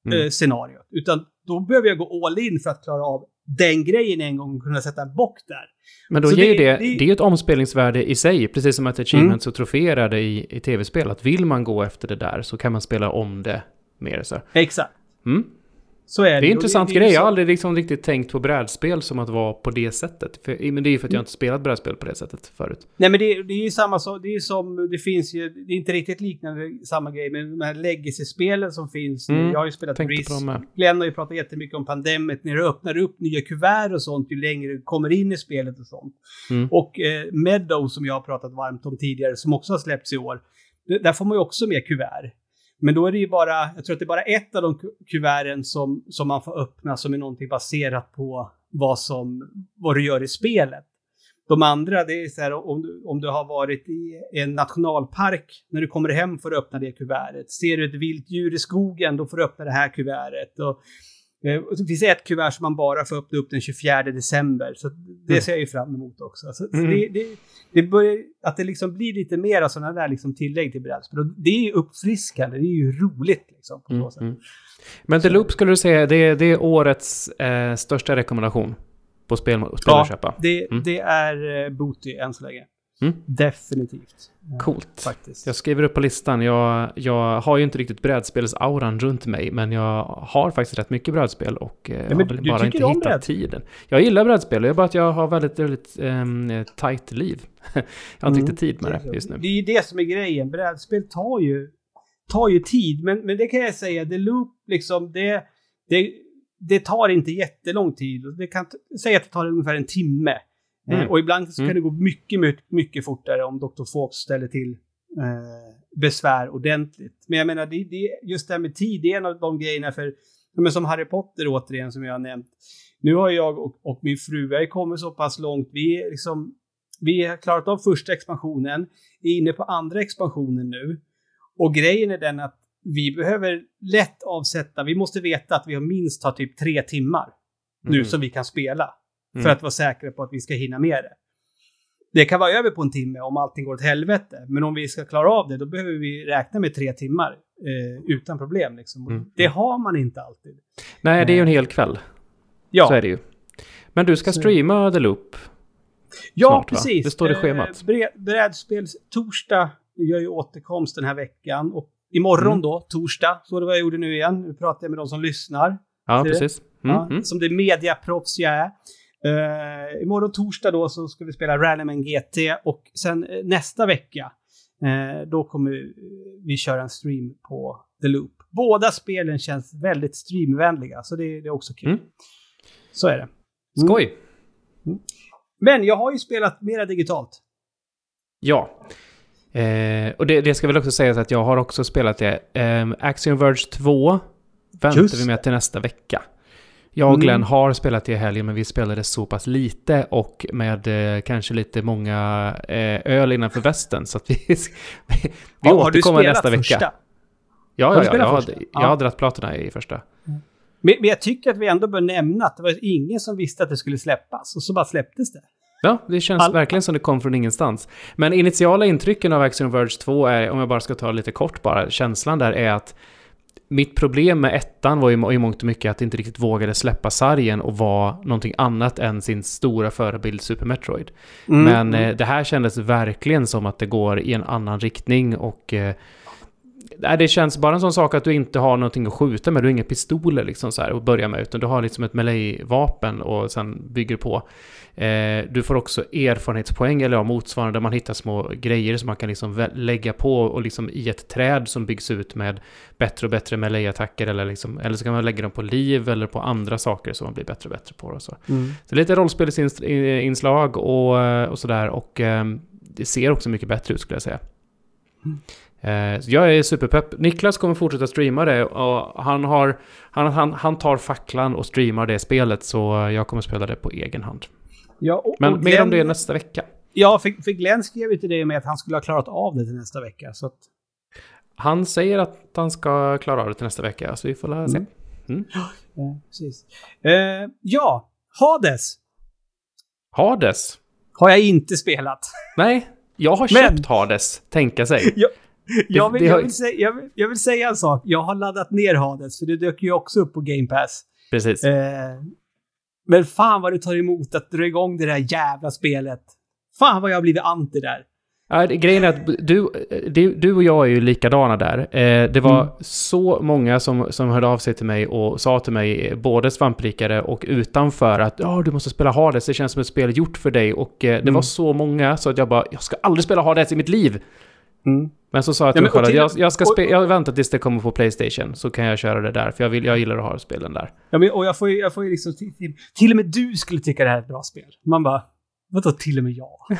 mm. eh, scenariot. Utan då behöver jag gå all in för att klara av den grejen en gång kunna sätta en bock där. Men då så ger det, det, det, är ett omspelningsvärde i sig, precis som att achievements mm. och troféer det i, i tv-spel. Att vill man gå efter det där så kan man spela om det mer så. Exakt. Mm. Så är det. Det är en intressant grej. Jag har aldrig liksom riktigt tänkt på brädspel som att vara på det sättet. För, men det är ju för att jag inte spelat brädspel på det sättet förut. Nej, men det, det är ju samma sak. Det är som, det finns ju, det är inte riktigt liknande samma grej, men de här legacy-spelen som finns. Mm. Jag har ju spelat Risk. Glenn har ju pratat jättemycket om pandemet, när du öppnar upp nya kuvert och sånt, ju längre du kommer in i spelet och sånt. Mm. Och eh, Meadow, som jag har pratat varmt om tidigare, som också har släppts i år, där får man ju också med kuvert. Men då är det ju bara, jag tror att det är bara ett av de kuverten som, som man får öppna som är någonting baserat på vad, som, vad du gör i spelet. De andra, det är så här om du, om du har varit i en nationalpark, när du kommer hem får du öppna det kuvertet. Ser du ett vilt djur i skogen, då får du öppna det här kuvertet. Och det finns ett kuvert som man bara får öppna upp den 24 december. Så det mm. ser jag ju fram emot också. Så mm. det, det, det börjar, att det liksom blir lite mer av sådana där liksom tillägg till brädspel. Det är ju uppfriskande, det är ju roligt liksom. På mm. sätt. Mm. Men The Loop skulle du säga, det, det är årets eh, största rekommendation på spel, spel ja, att köpa? det, mm. det är eh, Booty än så länge. Mm. Definitivt. Coolt. Faktiskt. Jag skriver upp på listan. Jag, jag har ju inte riktigt brädspelsauran runt mig, men jag har faktiskt rätt mycket brädspel och eh, ja, har väl bara inte hittat bräd. tiden. Jag gillar brädspel, det är bara att jag har väldigt, väldigt um, tajt liv. *laughs* jag har inte mm. riktigt tid med det just nu. Det är ju det som är grejen. Brädspel tar ju, tar ju tid, men, men det kan jag säga, The Loop, liksom, det, det, det tar inte jättelång tid. Det kan säga att det tar ungefär en timme. Eh, mm. och ibland så kan mm. det gå mycket, mycket, mycket fortare om Dr. Fawkes ställer till eh, besvär ordentligt. Men jag menar, det, det, just det här med tid, det är en av de grejerna för men som Harry Potter återigen, som jag har nämnt. Nu har jag och, och min fru, vi har kommit så pass långt. Vi, är liksom, vi har klarat av första expansionen, är inne på andra expansionen nu. Och grejen är den att vi behöver lätt avsätta, vi måste veta att vi har minst har typ tre timmar nu Mm. som vi kan spela. För Mm. att vara säkra på att vi ska hinna med det. Det kan vara över på en timme om allting går åt helvete. Men om vi ska klara av det, då behöver vi räkna med tre timmar eh, utan problem. Liksom. Mm. Det har man inte alltid. Nej, det är ju en hel kväll. Ja, Så är det ju. Men du ska streama The Loop. ja snart, va? precis. Det står i Eh, schemat. bre- Brädspels... Torsdag gör ju återkomst den här veckan. Och imorgon Mm. då, torsdag, så det var jag gjorde nu igen. Nu pratar jag med de som lyssnar. Ja, precis. Mm, Ja, mm. Som det mediaproffs jag är. Uh, imorgon torsdag då så ska vi spela Rallyman GT och sen eh, nästa vecka eh, då kommer vi köra en stream på The Loop. Båda spelen känns väldigt streamvänliga så det, det är också kul. Mm. Så är det. Skoj! Men jag har ju spelat mera digitalt. Ja. Eh, och det, det ska väl också sägas att jag har också spelat det. Eh, Axiom Verge 2 väntar Just vi med till nästa vecka. Jag och Mm. Glenn har spelat i helgen, men vi spelade så pass lite och med eh, kanske lite många eh, öl innanför västen. Så att vi, *laughs* vi, du återkommer nästa vecka. Ja, Har ja, du ja, spelat jag, har, första? jag Ja. har dragit platina i första. Men, men jag tycker att vi ändå bör nämna att det var ingen som visste att det skulle släppas och så bara släpptes det. Ja, det känns All- verkligen som det kom från ingenstans. Men initiala intrycken av Axiom Verge 2 är, om jag bara ska ta lite kort bara, känslan där är att mitt problem med ettan var ju i mångt och mycket att det inte riktigt vågade släppa sargen och vara någonting annat än sin stora förebild Super Metroid. Mm, Men eh, det här kändes verkligen som att det går i en annan riktning och eh, nej, det känns bara en sån sak att du inte har någonting att skjuta med. Du har inga pistoler liksom så här att börja med, utan du har liksom ett melee-vapen och sen bygger på. Eh, du får också erfarenhetspoäng, eller ja, motsvarande, där man hittar små grejer som man kan liksom lägga på och liksom i ett träd som byggs ut med bättre och bättre melee-attacker eller liksom, eller så kan man lägga dem på liv eller på andra saker som man blir bättre och bättre på. Och så. Mm. Så lite rollspelsinslag och, och sådär. Och eh, det ser också mycket bättre ut skulle jag säga. Eh, så jag är superpepp. Niklas kommer fortsätta streama det och han, har, han, han, han tar facklan och streamar det spelet så jag kommer spela det på egen hand. Ja, och, Men och mer om det Glenn- nästa vecka. Ja, för, för Glenn skrev ju till dig med att han skulle ha klarat av det till nästa vecka. Så att, Han säger att han ska klara av det till nästa vecka så vi får lära se. Mm. ja, precis. Eh, ja, Hades Hades? har jag inte spelat. Nej, jag har Men- köpt Hades, tänka sig. Jag *laughs* vill, det har- jag, vill säga, jag, vill, jag vill säga en sak. Jag har laddat ner Hades, för det dök ju också upp på Game Pass. Precis. Eh, men fan vad det tar emot att dra igång det där jävla spelet. Fan vad jag har blivit anti där. Ja, grejen är att du, du, du och jag är ju likadana där. Eh, det var Mm. så många som, som hörde av sig till mig och sa till mig, både svamprikare och utanför, att ja, du måste spela Hades, det känns som ett spel gjort för dig. Och eh, det Mm. var så många så att jag bara, jag ska aldrig spela Hades i mitt liv. Mm. Men så sa jag till mig själv att jag, jag ska och- jag väntar tills det kommer på Playstation, så kan jag köra det där, för jag, vill, jag gillar att ha spelen där. Ja, men, och jag får ju, jag får liksom... Till, till, till och med du skulle tycka det här är ett bra spel. Man bara... Vadå till och med jag? *laughs*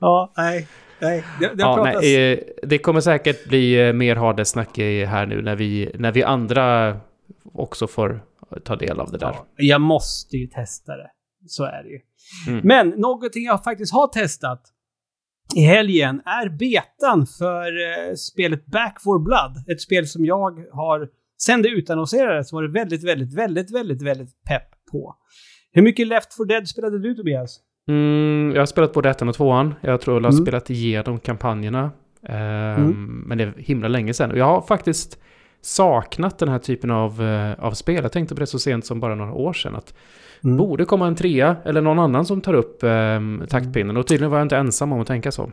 ja, nej. Nej, det, det Ja, nej, eh, det kommer säkert bli eh, mer Hades-snack i- här nu när vi, när vi andra också får ta del av det där. Ja, jag måste ju testa det. Så är det ju. Mm. Men någonting jag faktiskt har testat i helgen är betan för eh, spelet Back for Blood. Ett spel som jag har, sen det utannonserades, varit väldigt, väldigt, väldigt, väldigt, väldigt pepp på. Hur mycket Left for Dead spelade du Tobias? Mm, jag har spelat både ettan och tvåan. Jag tror jag har Mm. spelat igenom kampanjerna. Ehm, Mm. Men det är himla länge sedan. Och jag har faktiskt saknat den här typen av, eh, av spel. Jag tänkte på det så sent som bara några år sedan. Att Mm. borde komma en trea eller någon annan som tar upp um, taktpinnen. Och tydligen var jag inte ensam om att tänka så.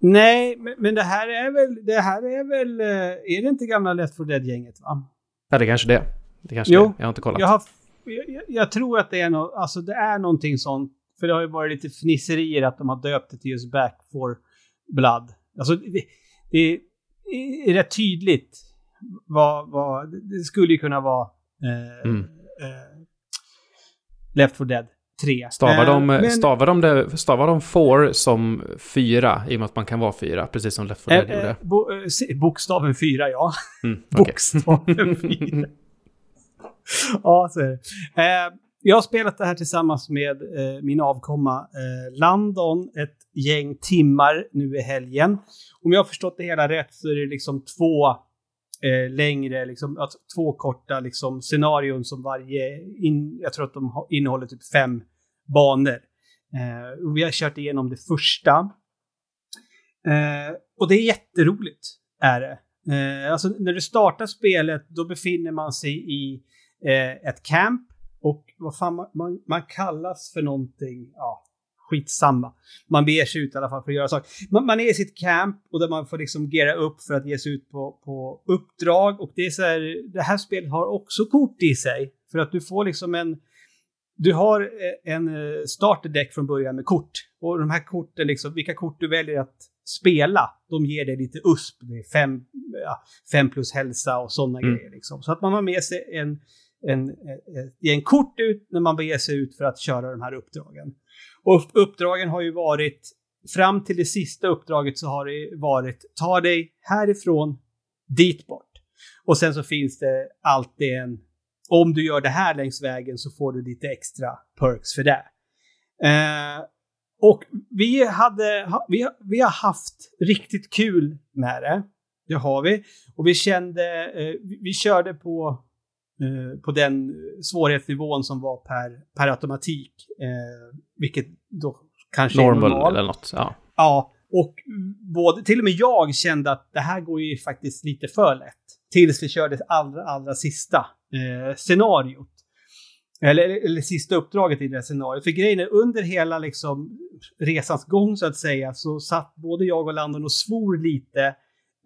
Nej, men, det här är väl, det här är väl, eh, är det inte gamla Left for Dead-gänget va? Ja, det är kanske det. Det kanske Jo. det. Jag har inte kollat. Jag, har, jag, jag- tror att det är något, alltså det är någonting sånt. För det har ju varit lite fnisserier att de har döpt det till just Back for Blood. Alltså det, det är rätt tydligt vad, vad det skulle ju kunna vara eh, Mm. Left for Dead. tre. Stavar Eh, de, men- stavar de, det, stavar de four som fyra, i och med att man kan vara fyra, precis som Left 4 Eh, Dead eh, gjorde? bo, eh, se- bokstaven fyra, ja. Mm, okej. *laughs* Bokstaven fyra. ja, så är det. Eh, jag har spelat det här tillsammans med eh, min avkomma eh, Landon ett gäng timmar nu i helgen. Om jag har förstått det hela rätt så är det liksom två eh, längre, liksom, alltså, två korta liksom, scenarion som varje, in, jag tror att de innehåller typ fem banor. Eh, och vi har kört igenom det första. Eh, och det är jätteroligt, är det. Eh, alltså när du startar spelet, då befinner man sig i eh, ett camp. Och vad fan man, man, man kallas för någonting, ja, skitsamma. Man beger sig ut i alla fall för att göra saker. Man, man är i sitt camp och där man får liksom geara upp för att ge sig ut på, på uppdrag. Och det är så här, det här spelet har också kort i sig. För att du får liksom en, du har eh, en eh, starterdäck från början med kort. Och de här korten, liksom, vilka kort du väljer att spela, de ger dig lite USP. Det är fem, ja, fem plus hälsa och sådana Mm. grejer. Liksom. Så att man har med sig en, en, en, en kort ut när man beger sig ut för att köra de här uppdragen. Och uppdragen har ju varit, fram till det sista uppdraget så har det varit, ta dig härifrån dit bort. Och sen så finns det alltid en, om du gör det här längs vägen så får du lite extra perks för det. Eh, och vi, hade, vi, vi har haft riktigt kul med det. Det har vi. Och vi kände, eh, vi, vi körde på, eh, på den svårighetsnivån som var per, per automatik. Eh, vilket då kanske är Normal normal. eller något. Ja. Ja, och både, till och med jag kände att det här går ju faktiskt lite för lätt. Tills vi körde allra, allra sista eh, scenariot. Eller, eller, eller sista uppdraget i det här scenariot. För grejen är, under hela liksom, resans gång så att säga, så satt både jag och Landon och svor lite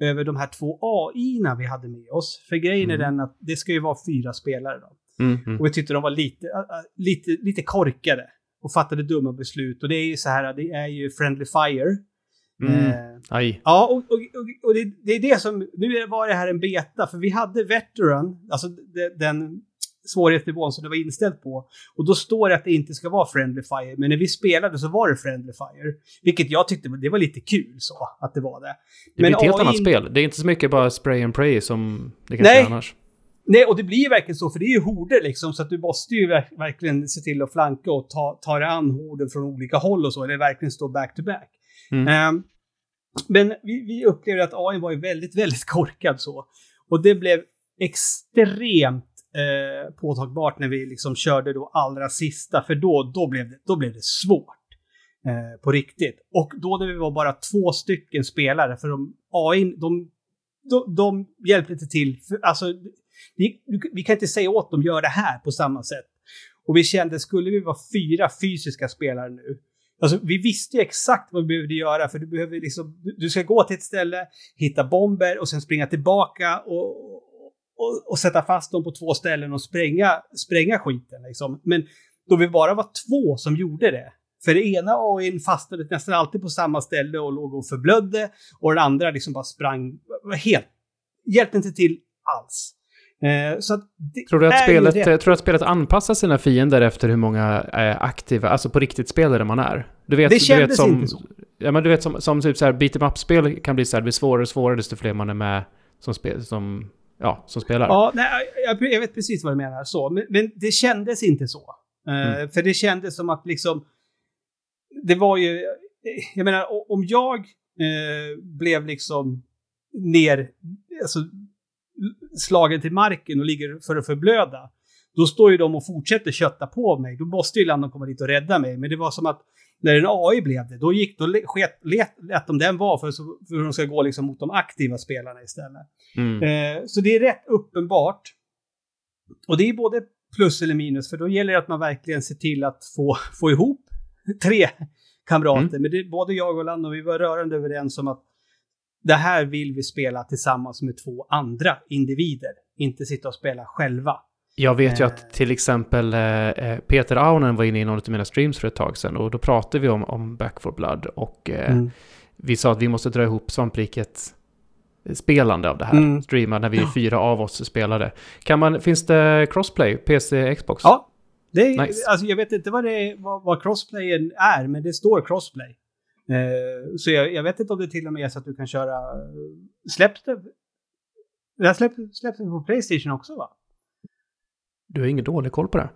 över de här två AI-na vi hade med oss. För grejen Mm. är den att det ska ju vara fyra spelare då. Mm, mm. Och vi tyckte de var lite, äh, äh, lite, lite korkade och fattade dumma beslut. Och det är ju så här, det är ju Friendly Fire. Mm. Eh, ja, och, och, och, och det, det är det som, nu är- var det här en beta, för vi hade Veteran, alltså de, den svårighetsnivån som det var inställt på. Och då står det att det inte ska vara Friendly Fire, men när vi spelade så var det Friendly Fire. Vilket jag tyckte det var lite kul så, att det var det. Det blir ett helt AI annat spel. Det är inte så mycket bara spray and pray som det kanske Nej. är annars. Nej, och det blir ju verkligen så, för det är ju horder liksom, så att du måste ju verk- verkligen se till att flanka och ta, ta dig an horden från olika håll och så, eller verkligen stå back to back. Mm. Ehm, men vi, vi upplevde att AI var ju väldigt, väldigt korkad så. Och det blev extremt eh, påtagbart när vi liksom körde då allra sista, för då, då, blev, det, då blev det svårt. Eh, på riktigt. Och då när vi var bara två stycken spelare, för de, AI, de, de, de hjälpte inte till. För, alltså, vi, vi kan inte säga åt dem gör det här på samma sätt. Och vi kände, skulle vi vara fyra fysiska spelare nu, Alltså, vi visste ju exakt vad vi behövde göra, för du behöver liksom, du- du ska gå till ett ställe, hitta bomber och sen springa tillbaka och, och, och sätta fast dem på två ställen och spränga, spränga skiten. Liksom. Men då vi bara var två som gjorde det. För det ena AIn fastnade nästan alltid på samma ställe och låg och förblödde och den andra liksom bara sprang, helt, hjälpte inte till alls. Eh, det Tror du, att spelet, rätt- eh, tror du att spelet anpassar sina fiender efter hur många eh, aktiva, alltså på riktigt spelare man är? Du vet, Det du vet kändes som, inte så. Ja, men du vet som, som typ så här beat em up-spel kan bli så här, det blir svårare och svårare desto fler man är med som, spel, som, ja, som spelar. Ja, nej, jag, jag vet precis vad du menar. Så. Men, men det kändes inte så. Eh, Mm. För det kändes som att liksom... Det var ju... Jag menar, om jag eh, blev liksom ner... Alltså, slagen till marken och ligger för att förblöda. Då står ju de och fortsätter kötta på mig. Då måste ju Landon komma dit och rädda mig. Men det var som att när en AI blev det, då gick då le- sket, let, lät de den vara för, för att de ska gå liksom mot de aktiva spelarna istället. Mm. Eh, så det är rätt uppenbart. Och det är både plus eller minus, för då gäller det att man verkligen ser till att få, *laughs* få ihop *laughs* tre kamrater. Mm. Men det, både jag och Lando, vi var rörande överens om att det här vill vi spela tillsammans med två andra individer. Inte sitta och spela själva. Jag vet ju Eh. att till exempel eh, eh, Peter Aunen var inne i någon av mina streams för ett tag sedan och då pratade vi om, om Back for Blood och Mm. vi sa att vi måste dra ihop svampriket spelande av det här. Mm. Streama när vi är fyra av oss spelade. Kan man, finns det crossplay, PC, Xbox? Ja, Det är, Nice. alltså, jag vet inte vad, det är, vad, vad crossplayen är, men det står crossplay. Eh, så jag, jag vet inte om det till och med är så att du kan köra... Släpps det? Det här släpps det på Playstation också va? Du har ingen dålig koll på det.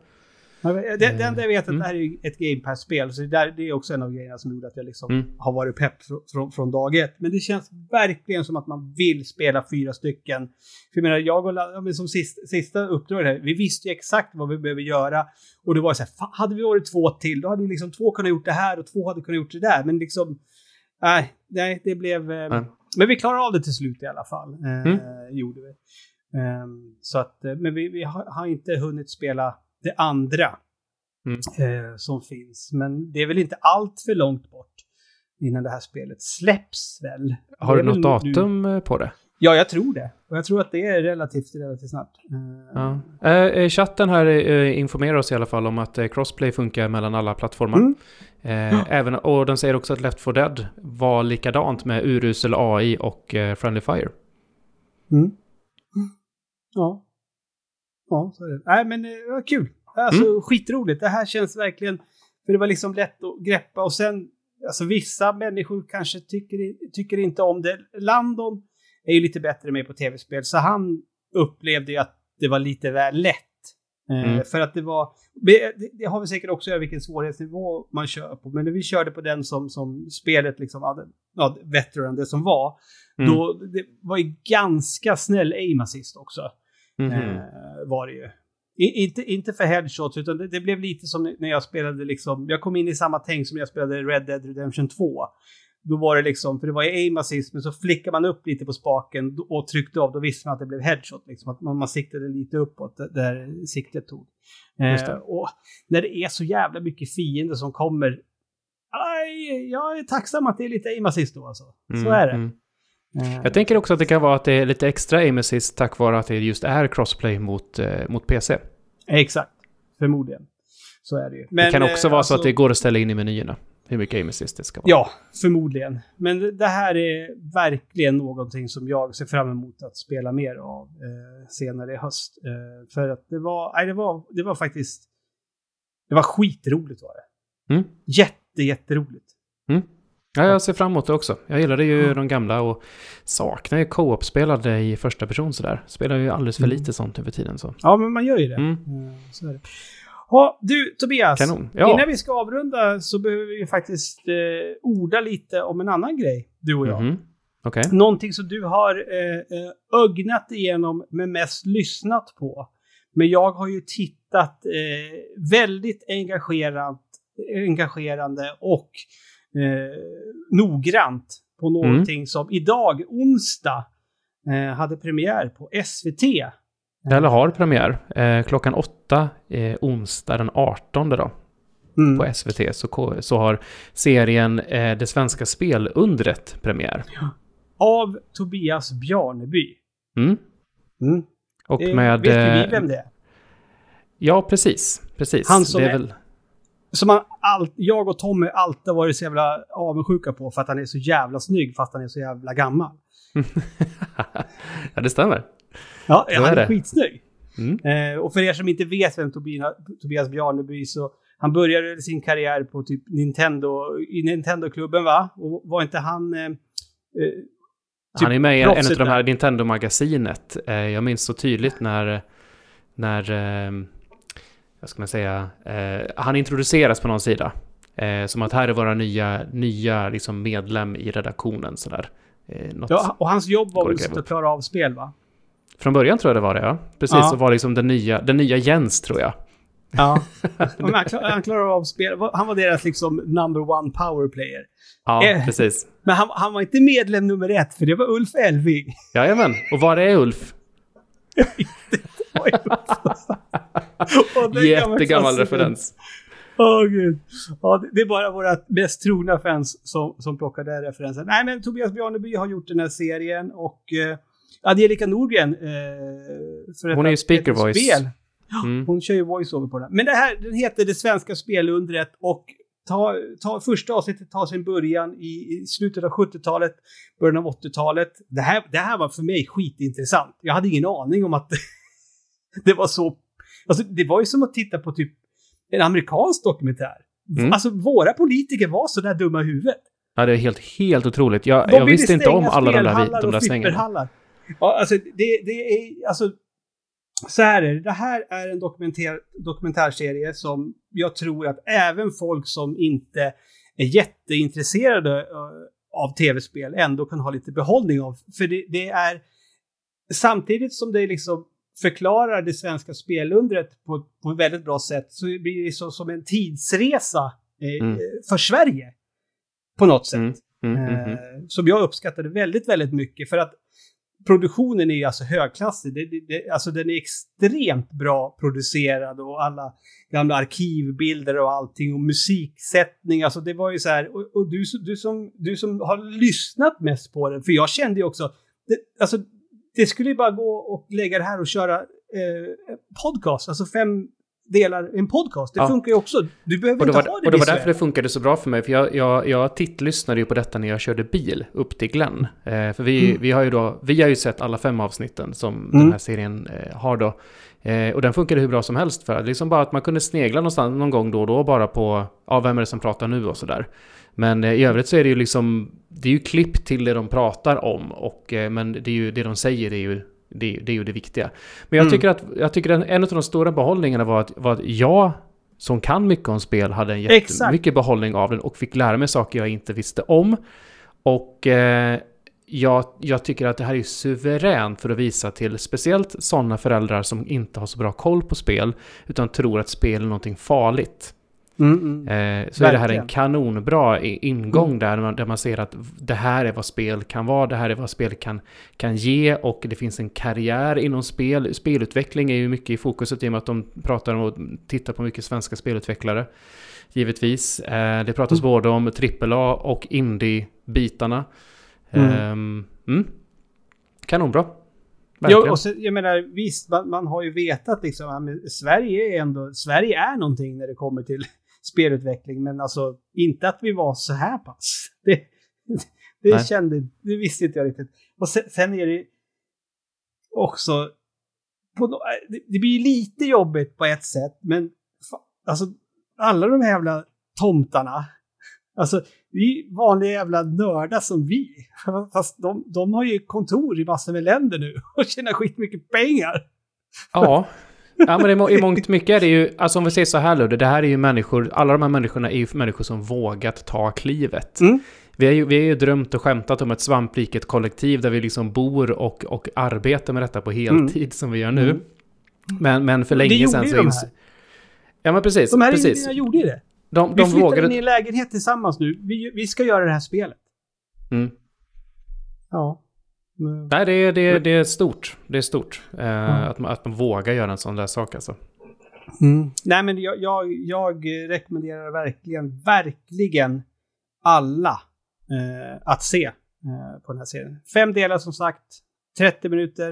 Men Det, det enda jag vet är att Mm. det här är ett Game Pass-spel, så det, där, det är också en av grejerna som gjorde att jag liksom Mm. har varit pepp från, från, dag ett. Men det känns verkligen som att man vill spela fyra stycken. För jag menar, jag och ja, men som sist, sista uppdraget här, vi visste ju exakt vad vi behöver göra. Och det var så här, fan, hade vi varit två till, då hade ju liksom två kunnat gjort det här och två hade kunnat gjort det där. Men liksom, nej, nej det blev... Eh, Nej. Men vi klarade av det till slut i alla fall. Eh, Mm. Gjorde vi. Ehm, så att, eh, men vi, vi har, har inte hunnit spela det andra Mm. eh, som finns. Men det är väl inte allt för långt bort innan det här spelet släpps väl? Har du något väl nu- datum eh, på det? Ja, jag tror det. Och jag tror att det är relativt, relativt snabbt. Ja. Eh, eh, chatten här eh, informerar oss i alla fall om att eh, crossplay funkar mellan alla plattformar. Mm. Eh, även, och de säger också att Left 4 Dead var likadant med urusel AI och Friendly Fire. Mm. Ja. Ja, så är det. Nej, men eh, det var kul. Alltså Mm. skitroligt. Det här känns verkligen... För det var liksom lätt att greppa och sen... Alltså vissa människor kanske tycker, tycker inte om det. Landon är ju lite bättre med på tv-spel, så han upplevde ju att det var lite väl lätt. Eh, Mm. För att det var... Det, det har vi säkert också att göra vilken svårighetsnivå man kör på. Men när vi körde på den som, som spelet liksom hade... Ja, veteran, det som var. Mm. Då, det var ju ganska snäll aim assist också. Mhm. Eh, var det ju. I, inte, inte för headshots, utan det, det blev lite som när jag spelade liksom, jag kom in i samma tänk som jag spelade Red Dead Redemption 2. Då var det liksom, för det var ju aim assist, men så flickade man upp lite på spaken och tryckte av, då visste man att det blev headshot. Liksom, att man, man siktade lite uppåt där- där siktet tog. Eh, och när det är så jävla mycket fiender som kommer, aj, jag är tacksam att det är lite aim assist då alltså. Så Mm, är det. mm. Eh, Jag tänker också att det kan vara att det är lite extra aim assist tack vare att det just är crossplay mot, eh, mot PC. Exakt. Förmodligen. Så är det ju. det kan Men, också eh, vara så alltså- att det går att ställa in i menyerna. Hur mycket aim assist det ska vara. Ja, förmodligen. Men det- här är verkligen någonting som jag ser fram emot att spela mer av eh, senare i höst. Eh, för att det var, nej, det var, det var faktiskt, det var skitroligt var det. Mm. Jätte, jätteroligt. Ja, jag ser fram emot det också. Jag gillade ju Ja. de gamla och saknar ju co-op-spelade i första person sådär. Spelar ju alldeles för Mm. lite sånt över tiden så. Ja, men man gör ju det. Mm. Eh, så är det. Ja, du Tobias. Kanon. Ja. Innan vi ska avrunda så behöver vi faktiskt eh, orda lite om en annan grej, du och jag. Mhm. Okej. Någonting som du har eh, eh, ögnat igenom men mest lyssnat på. Men jag har ju tittat eh, väldigt engagerat, engagerande och eh, noggrant på någonting som idag, onsdag, eh, hade premiär på SVT. Eller har premiär. Eh, klockan åtta, eh, onsdag den 18 då. Mm. På SVT så, så har serien eh, Det svenska spelundret premiär. Av Tobias Bjarneby. Mm. Mm. Och Eh, med... vet ju eh, vi vem det är? Ja, precis. Precis. Han som det är är- väl... Som man all, jag och Tommy alltid har varit så jävla avundsjuka på för att han är så jävla snygg fast han är så jävla gammal. *laughs* ja, det stämmer. Ja, Så han är det. skitsnygg. Mm. Eh, och för er som inte vet vem Tobias, Tobias Bjarneby så han började sin karriär på typ Nintendo, i Nintendo-klubben va? Och var inte han... Eh, eh, Han är med i en av de här. Nintendo-magasinet. Eh, jag minns så tydligt när... När... Vad ska man säga? Eh, han introduceras på någon sida. Eh, som att här är våra nya, nya liksom medlem i redaktionen. Sådär. Eh, något. ja, och hans jobb var väl att klara av spel va? Från början tror jag det var det, ja. Precis, Ja. så var liksom den nya, den nya Jens, tror jag. Ja. *laughs* Men han, klar, han klarar av spel. Han var deras liksom number one power player. Ja, Eh. precis. Men han, han var inte medlem nummer ett, för det var Ulf Elving. Jajamän. Och var är Ulf? *laughs* *laughs* Jättegammal referens. Åh gud. Ja, det- det är bara våra mest trogna fans som, som plockar den referensen. Nej, men Tobias Bjarneby har gjort den här serien och eh, Angelica Norgren. Eh, för Hon är ju speaker voice. Spel. Mm. Hon kör ju voice-over på den. Men det här, den heter Det svenska spelundret och ta, ta, första avsnittet tar sin början i, i slutet av 70-talet, början av 80-talet. Det här, det här var för mig skitintressant. Jag hade ingen aning om att *laughs* det var så... Alltså, det var ju som att titta på typ en amerikansk dokumentär. Mm. Alltså våra politiker var så där dumma i huvudet. Ja, det är helt, helt otroligt. Jag, jag visste inte om alla de där, de där svängarna. Ja, alltså det, det är, alltså, så här är det. Det här är en dokumentär, dokumentärserie som jag tror att även folk som inte är jätteintresserade eh, av tv-spel ändå kan ha lite behållning av. För det, det är samtidigt som det liksom förklarar det svenska spelundret på, på ett väldigt bra sätt så blir det så, som en tidsresa eh, Mm. för Sverige. På något sätt. Mm, mm, mm, mm. Eh, som jag uppskattade väldigt, väldigt mycket. För att produktionen är ju alltså högklassig. Det, det, det, alltså den är extremt bra producerad och alla gamla arkivbilder och allting och musiksättning. Alltså det var ju så här. Och, och du, du, som, du som har lyssnat mest på den, för jag kände ju också, det, alltså det skulle ju bara gå och lägga det här och köra eh, podcast, alltså fem delar en podcast. Det Ja. funkar ju också. Du behöver det, inte var, ha det och det var därför det funkade så bra för mig. För jag, jag, jag tittlyssnade ju på detta när jag körde bil upp till Glenn. Eh, för vi, Mm. vi, har ju då, vi har ju sett alla fem avsnitten som Mm. den här serien eh, har då. Eh, och den funkade hur bra som helst för liksom bara att man kunde snegla någonstans någon gång då och då bara på, ja vem är det som pratar nu och sådär. Men eh, i övrigt så är det ju liksom, det är ju klipp till det de pratar om. Och, eh, men det är ju, det de säger är ju det, det är ju det viktiga. Men jag Mm. tycker att, jag tycker en av de stora behållningarna var att, var att jag som kan mycket om spel hade en Exakt. jättemycket behållning av den och fick lära mig saker jag inte visste om. Och eh, jag, jag tycker att det här är suveränt för att visa till speciellt sådana föräldrar som inte har så bra koll på spel utan tror att spel är någonting farligt. Mm, mm. Eh, så är det här Verkligen. en kanonbra ingång Mm. där, man, där man ser att det här är vad spel kan vara, det här är vad spel kan, kan ge och det finns en karriär inom spel. Spelutveckling är ju mycket i fokuset i och med att de pratar om och tittar på mycket svenska spelutvecklare. Givetvis. Eh, det pratas Mm. både om AAA och indie-bitarna. Mm. Kanonbra. Jo, Verkligen. och så, jag menar, visst, man, man har ju vetat liksom, Sverige är ändå, Sverige är någonting när det kommer till spelutveckling, men alltså inte att vi var så här pass. *laughs* Det, det Nej. kände, det visste inte jag riktigt. Och sen, sen är det också, på, nå- det, det blir lite jobbigt på ett sätt, men fa, alltså alla de här jävla tomtarna, *laughs* alltså det är vanliga jävla nördar som vi. *laughs* Fast de, de har ju kontor i massor med länder nu och tjänar skitmycket pengar. Ja. Ja, men i, i mångt mycket är det ju, alltså om vi säger så här Ludde, det här är ju människor, alla de här människorna är ju människor som vågat ta klivet. Mm. Vi har ju, vi har ju drömt och skämtat om ett svampriket kollektiv där vi liksom bor och, och arbetar med detta på heltid som vi gör nu. Mm. Men, men för Det länge gjorde sedan ju så de ins- här. Ja men precis, De här precis. individerna gjorde ju det. De, Vi de flyttade vågade... in i en lägenhet tillsammans nu. Vi, vi ska göra det här spelet. Mm. Ja. Mm. Nej, det är, det, är, det är stort. Det är stort. Eh, Mm. att, man, att man vågar göra en sån där sak alltså. Mm. Nej, men jag, jag, jag rekommenderar verkligen, verkligen alla eh, att se eh, på den här serien. Fem delar som sagt, 30 minuter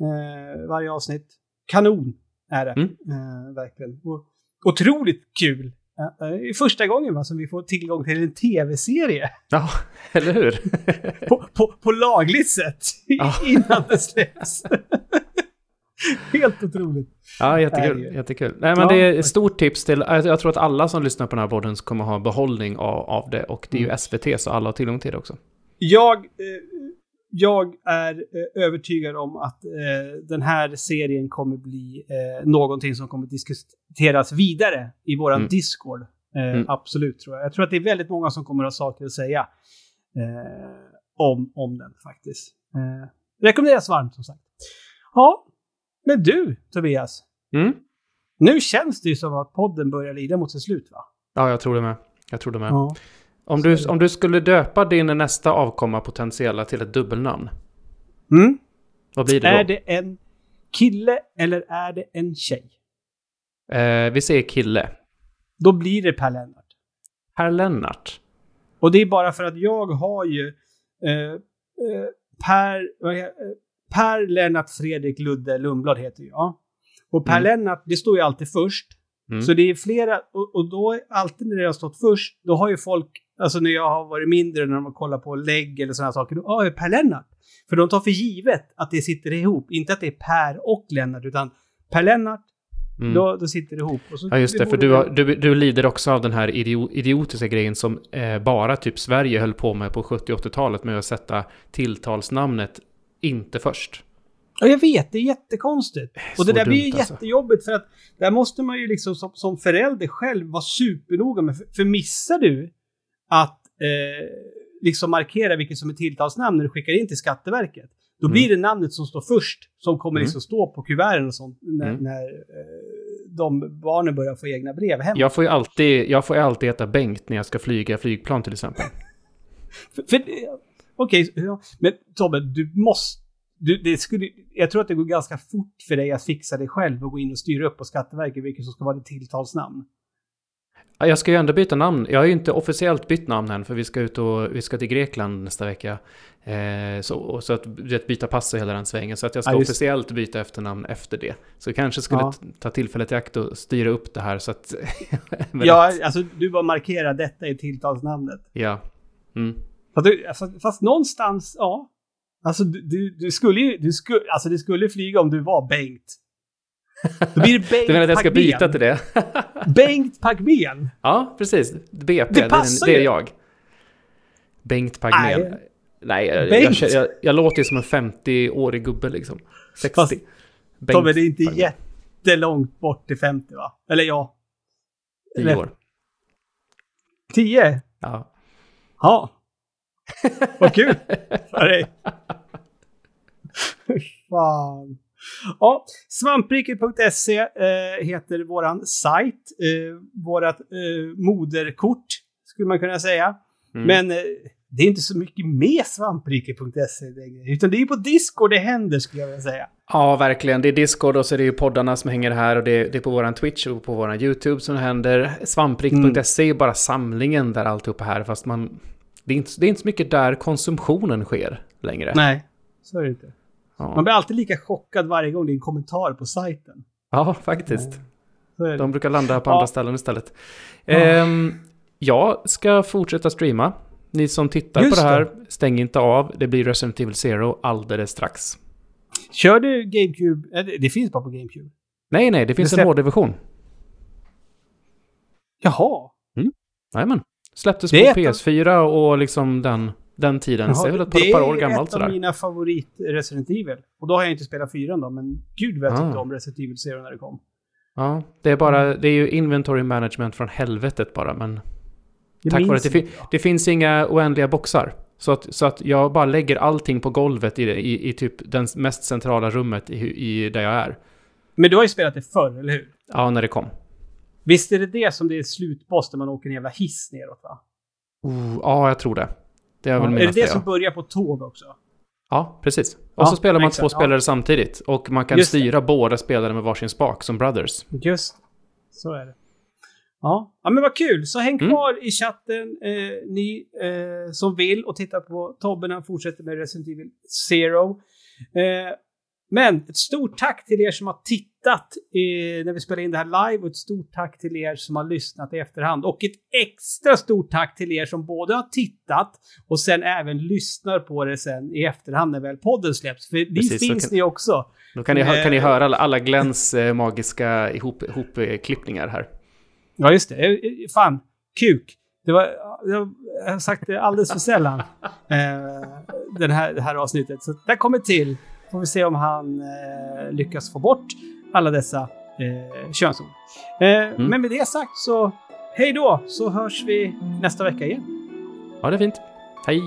eh, varje avsnitt. Kanon är det. Mm. Eh, verkligen. Och, otroligt kul. Det är första gången va, som vi får tillgång till en tv-serie Ja, eller hur? på, på, på lagligt sätt Ja. *laughs* innan det släpps. Helt otroligt. Ja, jättekul. Jättekul. Nej, men Ja, det är ett stort tips till... Jag jag tror att alla som lyssnar på den här podden kommer ha behållning av, av det. Och det är ju Mm. SVT, så alla har tillgång till det också. Jag, eh, jag är eh, övertygad om att eh, den här serien kommer bli eh, någonting som kommer diskuteras vidare i våran Mm. Discord. Eh, Mm. Absolut, tror jag. Jag tror att det är väldigt många som kommer att ha saker att säga om, om den faktiskt. Eh, rekommenderas varmt, som sagt. Ja, men du, Tobias. Mm? Nu känns det ju som att podden börjar lida mot sitt slut, va? Ja, jag tror det med. Jag tror det med. Ja. Om, du, om du skulle döpa din nästa avkomma potentiella till ett dubbelnamn, Mm. vad blir det då? Är det en kille eller är det en tjej? Eh, vi säger kille. Då blir det Per Lennart. Per Lennart. Och det är bara för att jag har ju eh, eh, Per, eh, per Lennart Fredrik Ludde Lundblad heter jag. Och Per Mm. Lennart, det står ju alltid först. Mm. Så det är flera, och, och då, alltid när det har stått först, då har ju folk, alltså när jag har varit mindre, när de har kollat på lägg eller sådana saker, då, det är Per Lennart. För de tar för givet att det sitter ihop, inte att det är Per och Lennart, utan Per Lennart, Mm. Då, då sitter det ihop. Så, ja, just det. det för du, har, du, du lider också av den här idiotiska grejen som eh, bara typ Sverige höll på med på 70 80-talet med att sätta tilltalsnamnet inte först. Ja, jag vet. Det är jättekonstigt. Och det där blir ju alltså. jättejobbigt för att där måste man ju liksom som, som förälder själv vara supernoga med. För, för missar du att eh, liksom markera vilket som är tilltalsnamn när du skickar in till Skatteverket, då mm. blir det namnet som står först som kommer mm. liksom stå på kuverten och sånt när, mm. när eh, de barnen börjar få egna brev hem. Jag får ju alltid, jag får alltid heta Bengt när jag ska flyga flygplan till exempel. *laughs* Okej, okay, men Tobbe, du måste... Du, det skulle, jag tror att det går ganska fort för dig att fixa det själv och gå in och styra upp på Skatteverket vilket som ska vara ditt tilltalsnamn. Jag ska ju ändå byta namn. Jag har ju inte officiellt bytt namn än för vi ska ut och vi ska till Grekland nästa vecka. Eh, så, så att vet, byta pass och hela den svängen. Så att jag ska ja, officiellt byta efternamn efter det. Så jag kanske skulle ja. ta tillfället i akt och styra upp det här så att... *laughs* ja, alltså du bara markerar detta i tilltalsnamnet. Ja. Mm. Fast, du, fast, fast, någonstans, ja. Alltså du, du, skulle ju, du skulle, alltså det skulle flyga om du var Bengt. Då blir det Bengt Du menar att jag ska byta till det? Bengt Pagben? Ja, precis. BP, det, passar det, det är jag. Bengt Pagben. Nej, Nej jag, Bengt. Jag, jag, jag, låter ju som en 50-årig gubbe liksom. 60. Fast, Tobbe, det är inte Pagben. jättelångt bort till 50 va? Eller ja. 10 år. 10? Ja. Ja. Vad kul *laughs* för dig. Fan. Ja, svampriket.se eh, heter våran sajt. Eh, vårat eh, moderkort, skulle man kunna säga. Mm. Men eh, det är inte så mycket med svampriket.se utan det är på Discord det händer skulle jag vilja säga. Ja, verkligen. Det är Discord och så är det ju poddarna som hänger här och det är, det är på våran Twitch och på våran YouTube som händer. Svampriket.se mm. är bara samlingen där alltihopa här, fast man... Det är, inte, det är inte så mycket där konsumtionen sker längre. Nej, så är det inte. Ja. Man blir alltid lika chockad varje gång det är en kommentar på sajten. Ja, faktiskt. Ja. De brukar landa på andra ställen istället. Ehm, jag ska fortsätta streama. Ni som tittar Just på det här, det. stäng inte av. Det blir Resident Evil Zero alldeles strax. Kör du GameCube? Det finns bara på GameCube. Nej, nej, det finns det en HD-version. Jaha. Mm. Jajamän. Släpptes på PS4 och liksom den den tiden. Jaha, så det är väl ett par, par år gammalt sådär. Det är ett av mina favorit Resident Evil. Och då har jag inte spelat fyran då, men gud vad jag tyckte ah. om Resident Evil serien när det kom. Ja, det är bara, det är ju inventory management från helvetet bara, men... Det tack vare att det, fi det finns inga oändliga boxar. Så att, så att jag bara lägger allting på golvet i, i, i typ den mest centrala rummet i, i, där jag är. Men du har ju spelat det förr, eller hur? Ja, när det kom. Visst är det det som det är slutboss där man åker en jävla hiss neråt va? Oh, ja, jag tror det. Det är, väl är det det som börjar på tåg också? Ja, precis. Och ja, så spelar man exakt, två spelare ja. samtidigt. Och man kan Just styra det. båda spelarna med varsin spak som brothers. Just Så är det. Ja, ja men vad kul! Så häng mm. kvar mm. i chatten, eh, ni eh, som vill och titta på Tobbe när han fortsätter med Resident Evil Zero. Eh, men ett stort tack till er som har tittat eh, när vi spelar in det här live och ett stort tack till er som har lyssnat i efterhand. Och ett extra stort tack till er som både har tittat och sen även lyssnar på det sen i efterhand när väl podden släpps. För Precis, dit finns kan, ni också. Då kan ni, kan ni eh, höra alla, alla Glens eh, magiska ihop, ihopklippningar här. Ja, just det. Eh, fan, kuk. Det var, jag har sagt det alldeles för sällan. den här, det här avsnittet. Så det kommer till. Får vi se om han eh, lyckas få bort alla dessa eh, könsord. Eh, mm. Men med det sagt så hej då, så hörs vi nästa vecka igen. Ja, det fint. Hej!